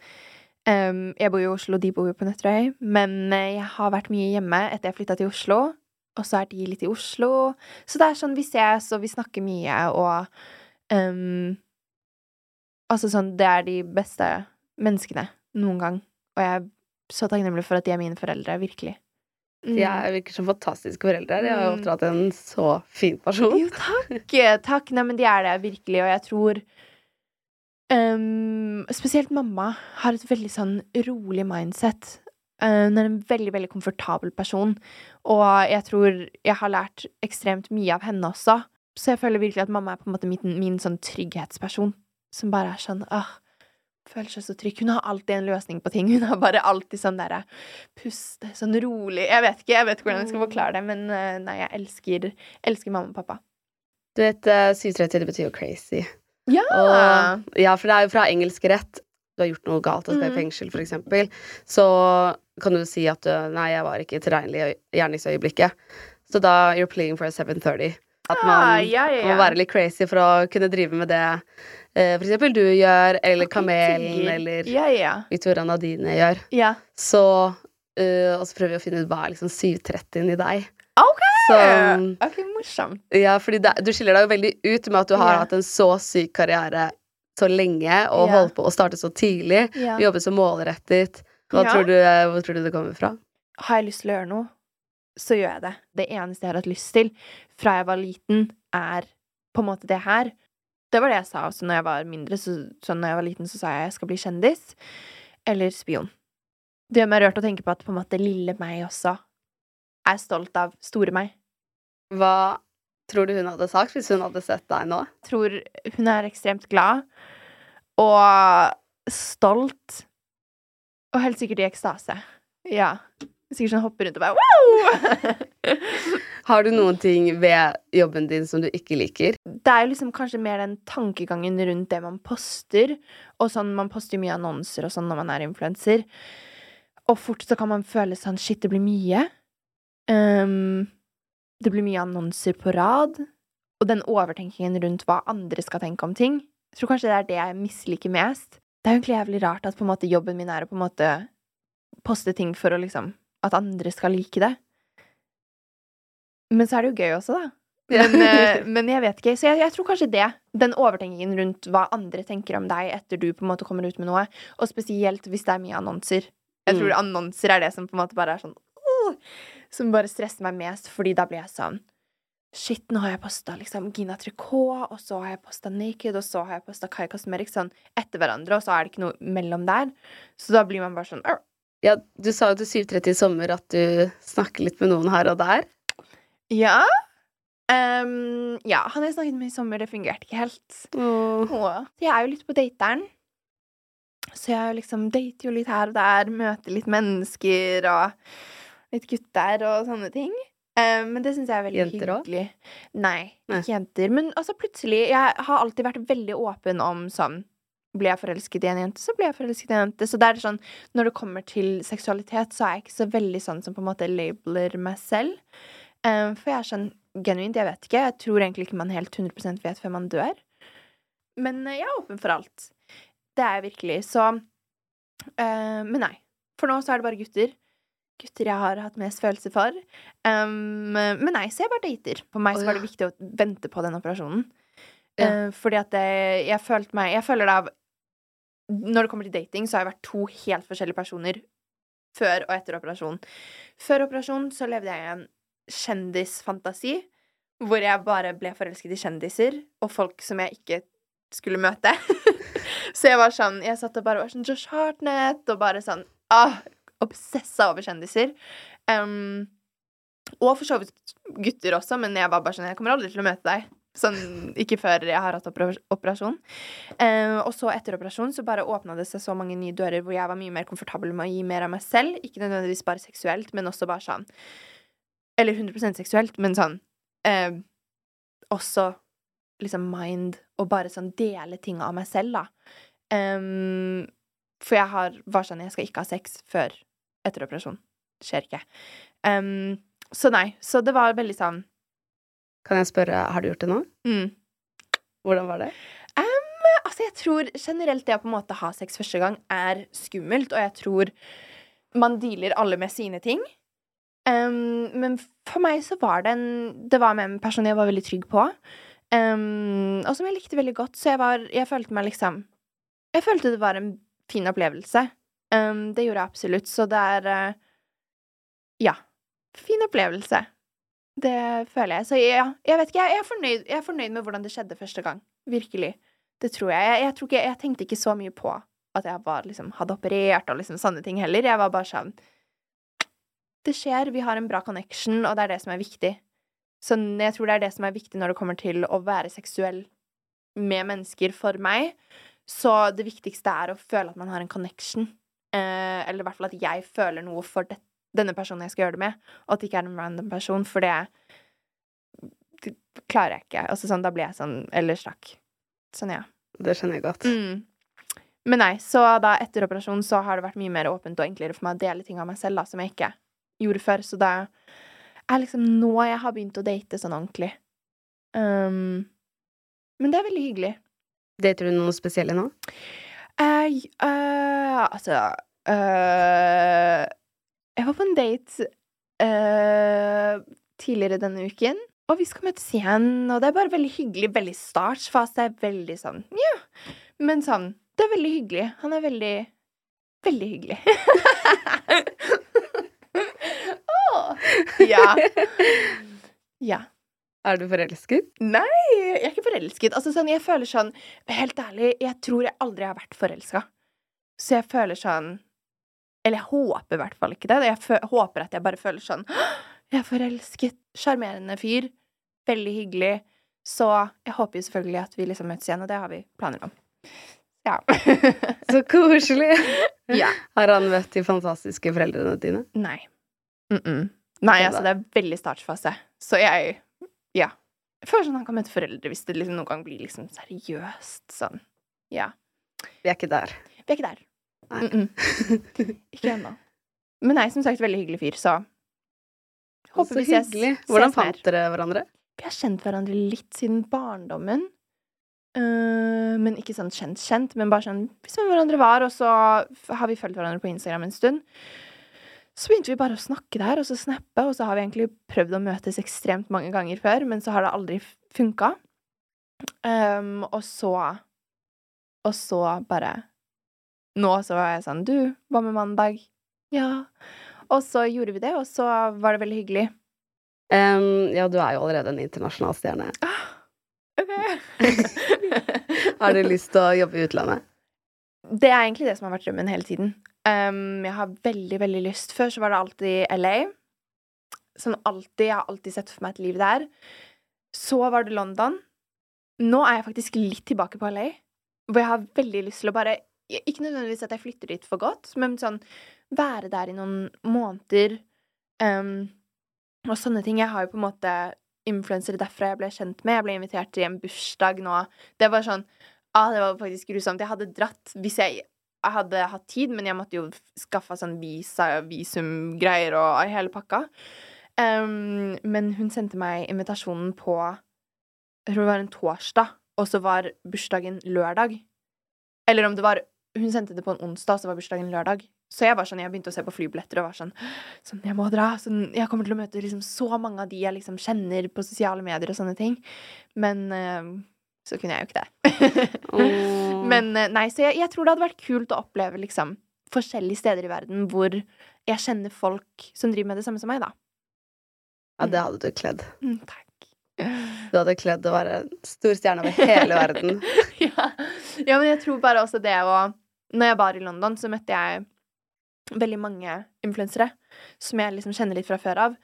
ehm, Jeg bor i Oslo, de bor jo på Nøtterøy, men eh, jeg har vært mye hjemme etter jeg flytta til Oslo, og så er de litt i Oslo. Så det er sånn vi ses, og vi snakker mye, og um, Altså sånn Det er de beste menneskene noen gang, og jeg er så takknemlig for at de er mine foreldre, virkelig. Mm. De er, virker som fantastiske foreldre. De har jo Mm. oppdratt en så fin person. Jo, takk. Takk. Nei, men de er det virkelig, og jeg tror ehm, Spesielt mamma har et veldig sånn rolig mindset. Eh, Hun er en veldig, veldig komfortabel person, og jeg tror jeg har lært ekstremt mye av henne også. Så jeg føler virkelig at mamma er på en måte min, min sånn trygghetsperson, som bare er sånn åh, føler seg så trygg. Hun har alltid en løsning på ting. Hun har bare alltid sånn derre puste, sånn rolig Jeg vet ikke jeg vet hvordan jeg skal forklare det, men eh, nei, jeg elsker, elsker mamma og pappa. Du vet, eh, 730 det betyr jo crazy. Ja! Og, ja, for det er jo fra engelsk rett. Du har gjort noe galt og skal i Mhm. fengsel, f.eks. Så kan du si at du, nei, jeg var ikke tilregnelig i øy- gjerningsøyeblikket. Så da you're pleading for a 730. At man ja, ja, må være litt crazy for å kunne drive med det eh, for eksempel du gjør, eller Kamelen, eller Ja, ja. Victoria Nadine gjør. ja. Så eh, Og så prøver vi å finne ut hva er liksom 730 i deg. OK! Så Ok, morsomt. ja, fordi det, du skiller deg jo veldig ut med at du har yeah. hatt en så syk karriere så lenge, og yeah. holdt på å starte så tidlig. Yeah. Jobbe så målrettet. Hva, tror du, hvor tror du det kommer fra? Har jeg lyst til å gjøre noe, så gjør jeg det. Det eneste jeg har hatt lyst til fra jeg var liten, er på en måte det her. Det var det jeg sa også når jeg var mindre. Så, så når jeg var liten, så sa jeg jeg skal bli kjendis. Eller spion. Det gjør meg rørt å tenke på at på en måte lille meg også er stolt av store meg. Hva tror du hun hadde sagt hvis hun hadde sett deg nå? Tror hun er ekstremt glad og stolt. Og helt sikkert i ekstase. Ja. Sikkert sånn hopper rundt og bare wow! (laughs) (laughs) Har du noen ting ved jobben din som du ikke liker? det er liksom kanskje mer den tankegangen rundt det man poster. Og sånn, man poster mye annonser og sånn når man er influenser. Og fort så kan man føle sånn Shit, det blir mye. Ehm, det blir mye annonser på rad. Og den overtenkingen rundt hva andre skal tenke om ting. Jeg tror kanskje det er det jeg misliker mest. Det er jo egentlig jævlig rart at måte jobben min er å på en måte poste ting for å liksom At andre skal like det. Men så er det jo gøy også, da. Men, eh, (laughs) men jeg vet ikke. Så jeg, jeg tror kanskje det. Den overtenkingen rundt hva andre tenker om deg etter du på en måte kommer ut med noe. Og spesielt hvis det er mye annonser. Jeg tror Mm. annonser er det som på en måte bare er sånn «Åh!» Som bare stresser meg mest, fordi da blir jeg sånn Shit, nå har jeg posta liksom Gina Tricot, og så har jeg posta Naked, og så har jeg posta Kai Cosmeric sånn etter hverandre, og så er det ikke noe mellom der. Så da blir man bare sånn Arr. Ja, du sa jo til 730 i sommer at du snakker litt med noen her og der. Ja. Um, ja, han jeg snakket med i sommer, det fungerte ikke helt. Åh. Åh. Jeg er jo litt på dateren. Så jeg liksom dater jo litt her og der, møter litt mennesker og litt gutter og sånne ting. Ehm, men det syns jeg er veldig Jenter også? hyggelig. Nei, Nei. ikke jenter. Men altså plutselig Jeg har alltid vært veldig åpen om sånn Blir jeg forelsket i en jente, så blir jeg forelsket i en jente. Så det er sånn Når det kommer til seksualitet, så er jeg ikke så veldig sånn som på en måte labeler meg selv. Ehm, for jeg er sånn genuint, jeg vet ikke. Jeg tror egentlig ikke man helt 100 vet før man dør. Men eh, jeg er åpen for alt. Det er jeg virkelig. Så eh, Men nei. For nå så er det bare gutter. Gutter jeg har hatt mest følelser for. Um, men nei, så jeg bare dater. For meg Å, så var det viktig å vente på den operasjonen. Ja. Uh, fordi at det, jeg følte meg Jeg føler det av Når det kommer til dating, så har jeg vært to helt forskjellige personer før og etter operasjon. Før operasjon så levde jeg i en kjendisfantasi hvor jeg bare ble forelsket i kjendiser og folk som jeg ikke skulle møte. (laughs) så jeg var sånn Jeg satt og bare var sånn Josh Hartnett og bare sånn ah, Obsessa over kjendiser. Um, og for så vidt gutter også, men jeg var bare sånn Jeg kommer aldri til å møte deg. Sånn, ikke før jeg har hatt operasjon. Eh, og så etter operasjon så bare åpna det seg så mange nye dører hvor jeg var mye mer komfortabel med å gi mer av meg selv. Ikke nødvendigvis bare seksuelt, men også bare sånn Eller 100 seksuelt, men sånn eh, Også liksom mind, og bare sånn dele ting av meg selv, da. Eh, for jeg har, var sånn Jeg skal ikke ha sex før etter operasjon. Det skjer ikke. Um, så nei. Så det var veldig sånn Kan jeg spørre, har du gjort det nå? mm. Hvordan var det? Altså, jeg tror generelt det å på en måte ha sex første gang er skummelt, og jeg tror man dealer alle med sine ting. Um, men for meg så var det en Det var med en person jeg var veldig trygg på, um, og som jeg likte veldig godt, så jeg var Jeg følte meg liksom Jeg følte det var en fin opplevelse. Um, det gjorde jeg absolutt, så det er uh, Ja. Fin opplevelse. Det føler jeg. Så ja, jeg vet ikke. Jeg er fornøyd, jeg er fornøyd med hvordan det skjedde første gang. Virkelig. Det tror jeg. Jeg, jeg, tror ikke, jeg tenkte ikke så mye på at jeg var, liksom, hadde operert og liksom sånne ting heller. Jeg var bare sånn Det skjer, vi har en bra connection, og det er det som er viktig. Så jeg tror det er det som er viktig når det kommer til å være seksuell med mennesker for meg. Så det viktigste er å føle at man har en connection. Eh, eller i hvert fall at jeg føler noe for det, denne personen jeg skal gjøre det med, og at det ikke er en random person, for det det klarer jeg ikke. Altså sånn, da blir jeg sånn Eller stakk. Sånn, ja. Det skjønner jeg godt. Mm. Men nei, så da etter operasjonen så har det vært mye mer åpent og enklere for meg å dele ting av meg selv da, som jeg ikke gjorde før. Så det er liksom nå jeg har begynt å date sånn ordentlig. Um, men det er veldig hyggelig. Dater du noen spesielle nå? Jeg, uh, altså uh, Jeg var på en date uh, tidligere denne uken, og vi skal møtes igjen. Og det er bare veldig hyggelig. Veldig startsfase. er Veldig sånn ja. Men sånn Det er veldig hyggelig. Han er veldig Veldig hyggelig. (laughs) (laughs) Åh, ja. Ja. Er du forelsket? Nei, jeg er ikke forelsket. Altså, sånn, jeg føler sånn Helt ærlig, jeg tror jeg aldri har vært forelska. Så jeg føler sånn Eller jeg håper i hvert fall ikke det. Jeg håper at jeg bare føler sånn Jeg er forelsket. Sjarmerende fyr. Veldig hyggelig. Så jeg håper jo selvfølgelig at vi liksom møtes igjen, og det har vi planer om. Ja. Så koselig! (laughs) ja. Har han møtt de fantastiske foreldrene dine? Nei. Mm -mm. Nei, altså, det er veldig startfase. Så jeg Ja. Jeg føler sånn han kan møte foreldre hvis det liksom noen gang blir liksom seriøst sånn. Ja. Vi er ikke der. Vi er ikke der. Nei. Mm -mm. (laughs) Ikke ennå. Men nei, som sagt, veldig hyggelig fyr, så Håper Så vi ses, hyggelig. Hvordan ses fant dere hverandre? Vi har kjent hverandre litt siden barndommen. Uh, men ikke sånn kjent-kjent, men bare sånn hvis vi hverandre var, og så har vi fulgt hverandre på Instagram en stund. Så begynte vi bare å snakke der, og så snappe, og så har vi egentlig prøvd å møtes ekstremt mange ganger før, men så har det aldri funka. Um, og så Og så bare Nå så var jeg sånn Du, hva med mandag? Ja. Og så gjorde vi det, og så var det veldig hyggelig. Um, ja, du er jo allerede en internasjonal stjerne. (laughs) Har du lyst til å jobbe i utlandet? Det er egentlig det som har vært drømmen hele tiden. Um, jeg har veldig, veldig lyst. Før så var det alltid LA. Sånn alltid. Jeg har alltid sett for meg et liv der. Så var det London. Nå er jeg faktisk litt tilbake på LA, hvor jeg har veldig lyst til å bare Ikke nødvendigvis at jeg flytter dit for godt, men sånn være der i noen måneder. Um, og sånne ting. Jeg har jo på en måte influensere derfra jeg ble kjent med. Jeg ble invitert til en bursdag nå. Det var sånn Ah, det var faktisk grusomt. Jeg hadde dratt hvis jeg, jeg hadde hatt tid, men jeg måtte jo skaffe sånn visa, visumgreier og hele pakka. Um, men hun sendte meg invitasjonen på Jeg tror det var en torsdag, og så var bursdagen lørdag. Eller om det var Hun sendte det på en onsdag, og så var bursdagen lørdag. Så jeg var sånn, jeg begynte å se på flybilletter og var sånn Sånn, jeg må dra. Sånn, jeg kommer til å møte liksom så mange av de jeg liksom kjenner på sosiale medier og sånne ting. Men eh, så kunne jeg jo ikke det. (laughs) Men eh, nei, så jeg, jeg tror det hadde vært kult å oppleve liksom forskjellige steder i verden hvor jeg kjenner folk som driver med det samme som meg, da. Ja, det hadde du kledd. Mm, takk. Du hadde kledd å være en stor stjerne over hele verden. (laughs) ja. ja, men jeg tror bare også det å Når jeg var i London, så møtte jeg veldig mange influensere som jeg liksom kjenner litt fra før av.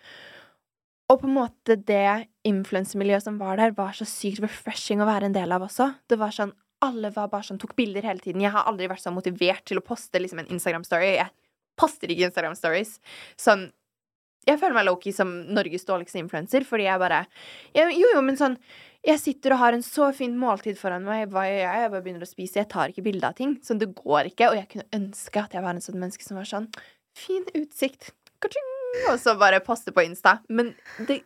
Og på en måte det influensemiljøet som var der, var så sykt refreshing å være en del av også. Det var sånn Alle var bare sånn, tok bilder hele tiden. Jeg har aldri vært så motivert til å poste liksom en Instagram-story. Jeg poster ikke Instagram-stories. Sånn Jeg føler meg low-key som Norges dårligste influenser, fordi jeg bare jeg, Jo, jo, men sånn jeg sitter og har en så fin måltid foran meg. Hva gjør jeg? Jeg bare begynner å spise. Jeg tar ikke bilde av ting. Sånn, det går ikke. Og jeg kunne ønske at jeg var en sånn menneske som var sånn Fin utsikt. Ka-ching! (laughs) Og så bare poste på Insta. Men det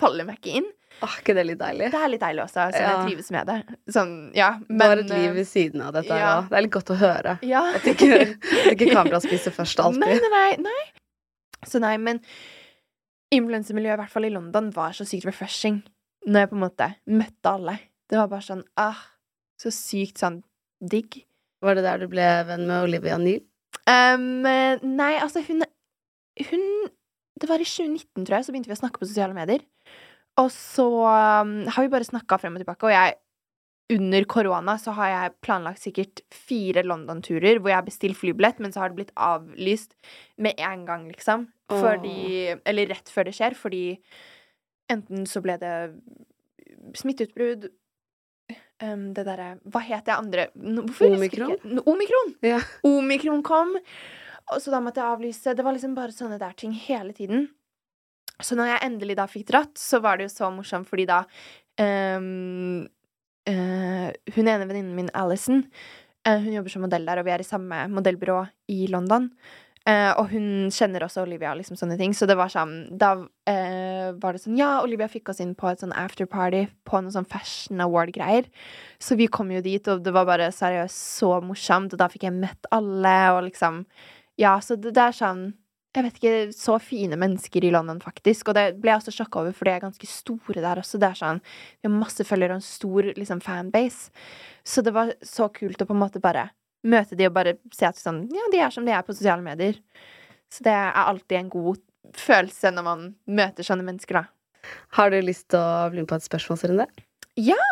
faller meg ikke inn. Åh, ikke det er litt deilig? Det er litt deilig også, så Ja. jeg trives med det. Sånn, ja. Du har et eh, liv ved siden av dette ja. Det er litt godt å høre. Ja. At ikke, at ikke (laughs) kamera spiser først alltid. Nei, nei, nei, nei. Så nei, men influensemiljøet, i hvert fall i London, var så sykt refreshing når jeg på en måte møtte alle. Det var bare sånn ah, Så sykt sånn digg. Var det der du ble venn med Olivia Neal? Um, nei, altså, hun Hun Det var i 2019, tror jeg, så begynte vi å snakke på sosiale medier. Og så um, har vi bare snakka frem og tilbake, og jeg under korona så har jeg planlagt sikkert fire London-turer hvor jeg har bestilt flybillett, men så har det blitt avlyst med en gang, liksom. Fordi Eller rett før det skjer, fordi enten så ble det smitteutbrudd um, Det derre Hva het det andre Hvorfor Omikron? Omikron! Ja. Omikron kom, og så da måtte jeg avlyse. Det var liksom bare sånne der ting hele tiden. Så når jeg endelig da fikk dratt, så var det jo så morsomt, fordi da um, uh, Hun ene venninnen min, Alison, uh, hun jobber som modell der, og vi er i samme modellbyrå i London. Uh, og hun kjenner også Olivia, og liksom sånne ting. Så det var sånn Da uh, var det sånn Ja, Olivia fikk oss inn på et sånn afterparty på noe sånn fashion award-greier. Så vi kom jo dit, og det var bare seriøst så morsomt, og da fikk jeg møtt alle, og liksom Ja, så det, det er sånn jeg vet ikke, så fine mennesker i London, faktisk. Og det ble jeg også sjokka over, for de er ganske store der også. Det er sånn, Vi har masse følgere og en stor liksom, fanbase. Så det var så kult å på en måte bare møte de og bare se at sånn, ja, de er som de er på sosiale medier. Så det er alltid en god følelse når man møter sånne mennesker, da. Har du lyst til å bli med på et spørsmålsrunde? Ja!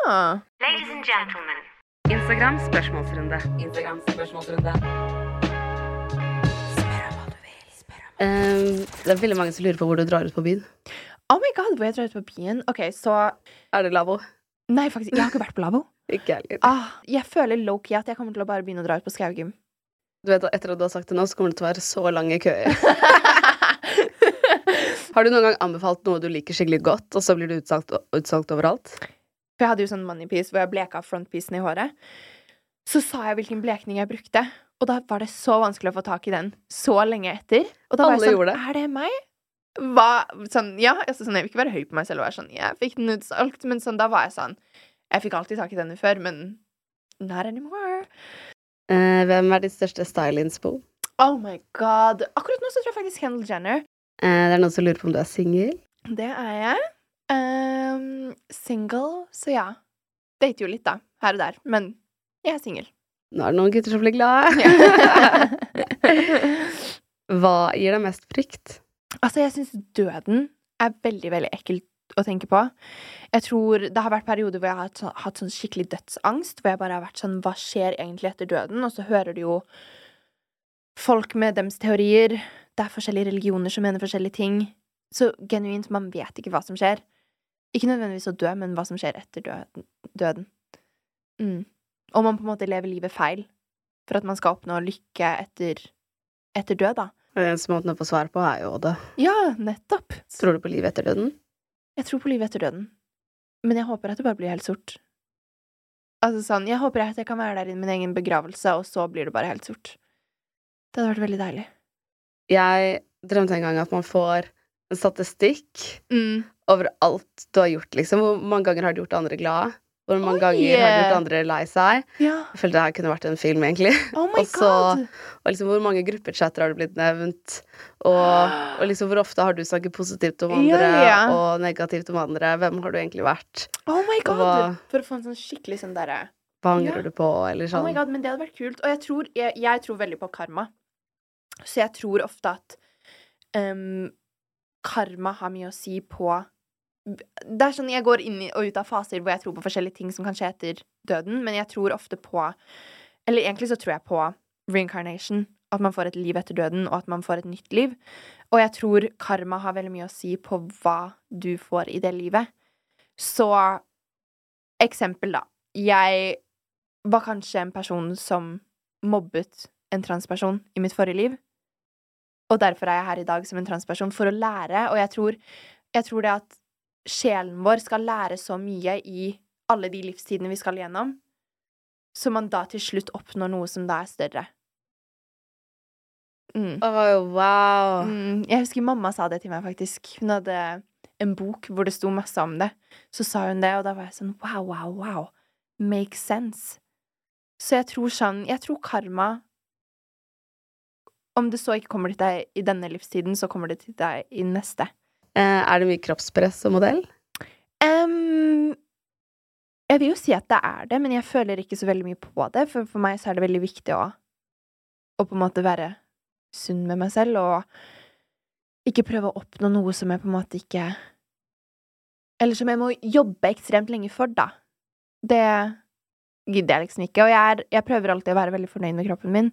Ladies and gentlemen. Instagram spørsmålsrunde. Instagram spørsmålsrunde. Um, det er veldig mange som lurer på hvor du drar ut på byen. Oh my god, hvor jeg drar ut på byen. Ok, så Er det lavvo? Nei, faktisk, jeg har ikke vært på lavvo. (laughs) Ikke heller. Ah, jeg føler low-key at jeg kommer til å bare begynne å dra ut på Skaugum. Du vet Etter at du har sagt det nå, så kommer det til å være så lange køer. (laughs) Har du noen gang anbefalt noe du liker skikkelig godt, og så blir det utsolgt, utsolgt overalt? For jeg hadde jo sånn moneypiece hvor jeg bleka frontpiecen i håret. Så sa jeg hvilken blekning jeg brukte, og da var det så vanskelig å få tak i den så lenge etter. Og da var Alle jeg sånn, det. er det meg? Hva, sånn, ja, altså, sånn, jeg vil ikke være høy på meg selv og være sånn, jeg fikk den utsolgt, men sånn, da var jeg sånn, jeg fikk alltid tak i denne før, men not anymore. Uh, hvem er ditt største style-inspo? Oh my god. Akkurat nå så tror jeg faktisk Kendall Jenner. Uh, det er noen som lurer på om du er singel. Det er jeg. Um, single, så ja. Dater jo litt, da. Her og der. Men jeg er singel. Nå er det noen gutter som blir glade. (laughs) Hva gir deg mest frykt? altså, jeg syns døden er veldig, veldig ekkelt å tenke på. Jeg tror Det har vært perioder hvor jeg har hatt, sånn- hatt sånn skikkelig dødsangst. Hvor jeg bare har vært sånn Hva skjer egentlig etter døden? Og så hører du jo folk med dems teorier. Det er forskjellige religioner som mener forskjellige ting. Så genuint, man vet ikke hva som skjer. Ikke nødvendigvis å dø, men hva som skjer etter døden. Mm. Og man på en måte lever livet feil for at man skal oppnå lykke etter, etter død, da. Den eneste måten å få svar på, er jo å dø. Ja, nettopp. Tror du på livet etter døden? Jeg tror på livet etter døden. Men jeg håper at det bare blir helt sort. Altså sånn, Jeg håper at jeg kan være der i min egen begravelse, og så blir det bare helt sort. Det hadde vært veldig deilig. Jeg drømte en gang at man får en statistikk Mm. over alt du har gjort, liksom. Hvor mange ganger har du gjort andre glade? Hvor mange Oi! ganger har du gjort andre lei seg? Ja. Jeg følte det her kunne vært en film, egentlig. Oh my Også, god! Og liksom hvor mange gruppechatter har det blitt nevnt? Og, og liksom hvor ofte har du snakket positivt om andre ja. og negativt om andre? Hvem har du egentlig vært? Oh my god! hva- For å få en sånn skikkelig sånn derre Hva angrer Ja. du på? Eller Oh sånn. my god, men det hadde vært kult. Og jeg tror, jeg, jeg tror veldig på karma. Så jeg tror ofte at um, karma har mye å si på Det er sånn jeg går inn og ut av faser hvor jeg tror på forskjellige ting som kan skje etter døden, men jeg tror ofte på Eller egentlig så tror jeg på reincarnation. At man får et liv etter døden, og at man får et nytt liv. Og jeg tror karma har veldig mye å si på hva du får i det livet. Så eksempel, da. Jeg var kanskje en person som mobbet en transperson i mitt forrige liv. Og derfor er jeg her i dag som en transperson, for å lære. Og jeg tror, jeg tror det at sjelen vår skal lære så mye i alle de livstidene vi skal gjennom, så man da til slutt oppnår noe som da er større. Mm. Oh, wow. Mm, jeg husker mamma sa det til meg, faktisk. Hun hadde en bok hvor det sto masse om det. Så sa hun det, og da var jeg sånn wow, wow, wow. Makes sense. Så jeg tror sånn Jeg tror karma Om det så ikke kommer til deg i denne livstiden, så kommer det til deg i neste. Eh, er det mye kroppspress som modell? Um, jeg vil jo si at det er det, men jeg føler ikke så veldig mye på det. For for meg så er det veldig viktig å, å på en måte være sunn med meg selv, og ikke prøve å oppnå noe som jeg på en måte ikke Eller som jeg må jobbe ekstremt lenge for, da. Det gidder jeg liksom ikke. Og jeg, er, jeg prøver alltid å være veldig fornøyd med kroppen min.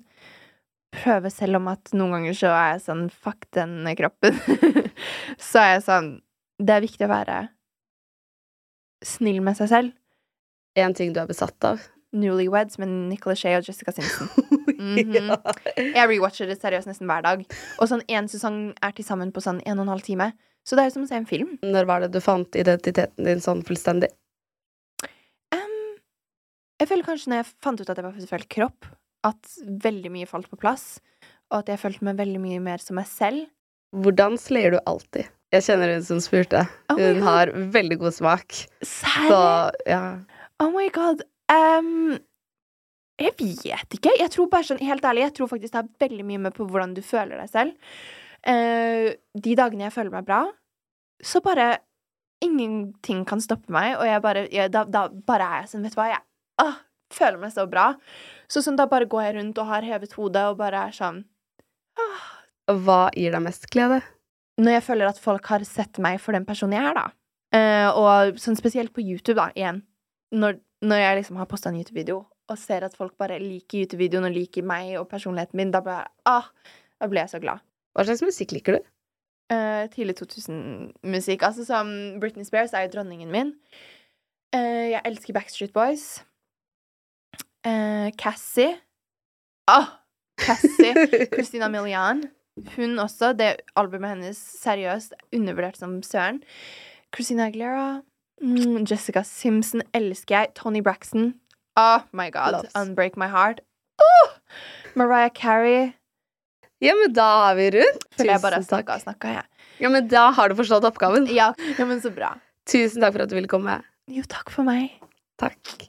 Prøve selv om at noen ganger så er jeg sånn Fuck den kroppen. (laughs) så er jeg sånn Det er viktig å være snill med seg selv. En ting du er besatt av? Newlyweds med Nicolas Shea og Jessica Simpson. (laughs) Mhm. Jeg rewatcher det seriøst nesten hver dag. Og sånn én sesong er til sammen på sånn en og en halv time. Så det er jo som å se en film. Når var det du fant identiteten din sånn fullstendig? Um, jeg føler kanskje når jeg fant ut at jeg var feil kropp, at veldig mye falt på plass, og at jeg følte meg veldig mye mer som meg selv. Hvordan sleier du alltid? Jeg kjenner hun som spurte. Oh Hun har veldig god smak. Serr? Så ja. Oh my god. Um, jeg vet ikke. Jeg tror bare sånn, helt ærlig, jeg tror faktisk det har veldig mye med på hvordan du føler deg selv. Uh, de dagene jeg føler meg bra, så bare Ingenting kan stoppe meg, og jeg bare jeg, da, da bare er jeg sånn, vet du hva, jeg ah, føler meg så bra. Så sånn, da bare går jeg rundt og har hevet hodet og bare er sånn ah. Hva gir deg mest glede? Når jeg føler at folk har sett meg for den personen jeg er, da. Uh, og sånn spesielt på YouTube, da, igjen. Når, når jeg liksom har posta en YouTube-video og ser at folk bare liker YouTube-videoen og liker meg og personligheten min, da blir jeg, ah, da blir jeg så glad. Hva slags musikk liker du? Uh, tidlig 2000-musikk. Altså som Britney Spears er jo dronningen min. Uh, jeg elsker Backstreet Boys. Eh, Cassie. Ah! Cassie. (laughs) Christina Milian. Hun også. Det albumet hennes, seriøst, undervurdert som søren. Christina Aguilera. Mm, Jessica Simpson elsker jeg. Tony Braxton. Oh my god. Loves. Unbreak My Heart. Oh! Mariah Carey. Ja, men da er vi rundt. Føler jeg bare Tusen snakka og snakka, jeg. Ja, men da har du forstått oppgaven. Ja. ja, men så bra. Tusen takk for at du ville komme. Jo, takk for meg. Takk.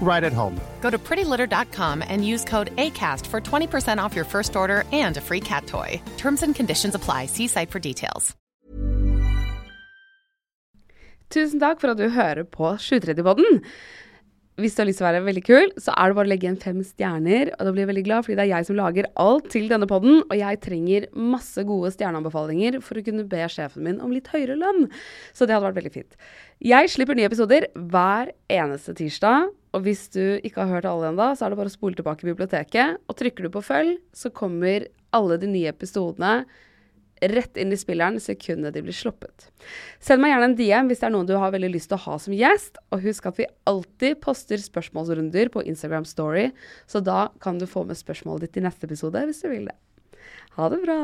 right at home. Go to prettylitter.com and use code ACAST for 20% off your first order and a free cat toy. Terms and conditions apply. See site for details. Tusen takk for at du hører på 730-podden. Hvis du har lyst til å være veldig kul, så er det bare å legge igjen fem stjerner. Og da blir jeg veldig glad, fordi det er jeg som lager alt til denne podden. Og jeg trenger masse gode stjerneanbefalinger for å kunne be sjefen min om litt høyere lønn. Så det hadde vært veldig fint. Jeg slipper nye episoder hver eneste tirsdag. Og hvis du ikke har hørt alle ennå, så er det bare å spole tilbake i biblioteket. Og trykker du på følg, så kommer alle de nye episodene rett inn i spilleren sekundet de blir sluppet. Send meg gjerne en DM hvis det er noen du har veldig lyst til å ha som gjest. Og husk at vi alltid poster spørsmålsrunder på Instagram Story, så da kan du få med spørsmålet ditt i neste episode hvis du vil det. Ha det bra!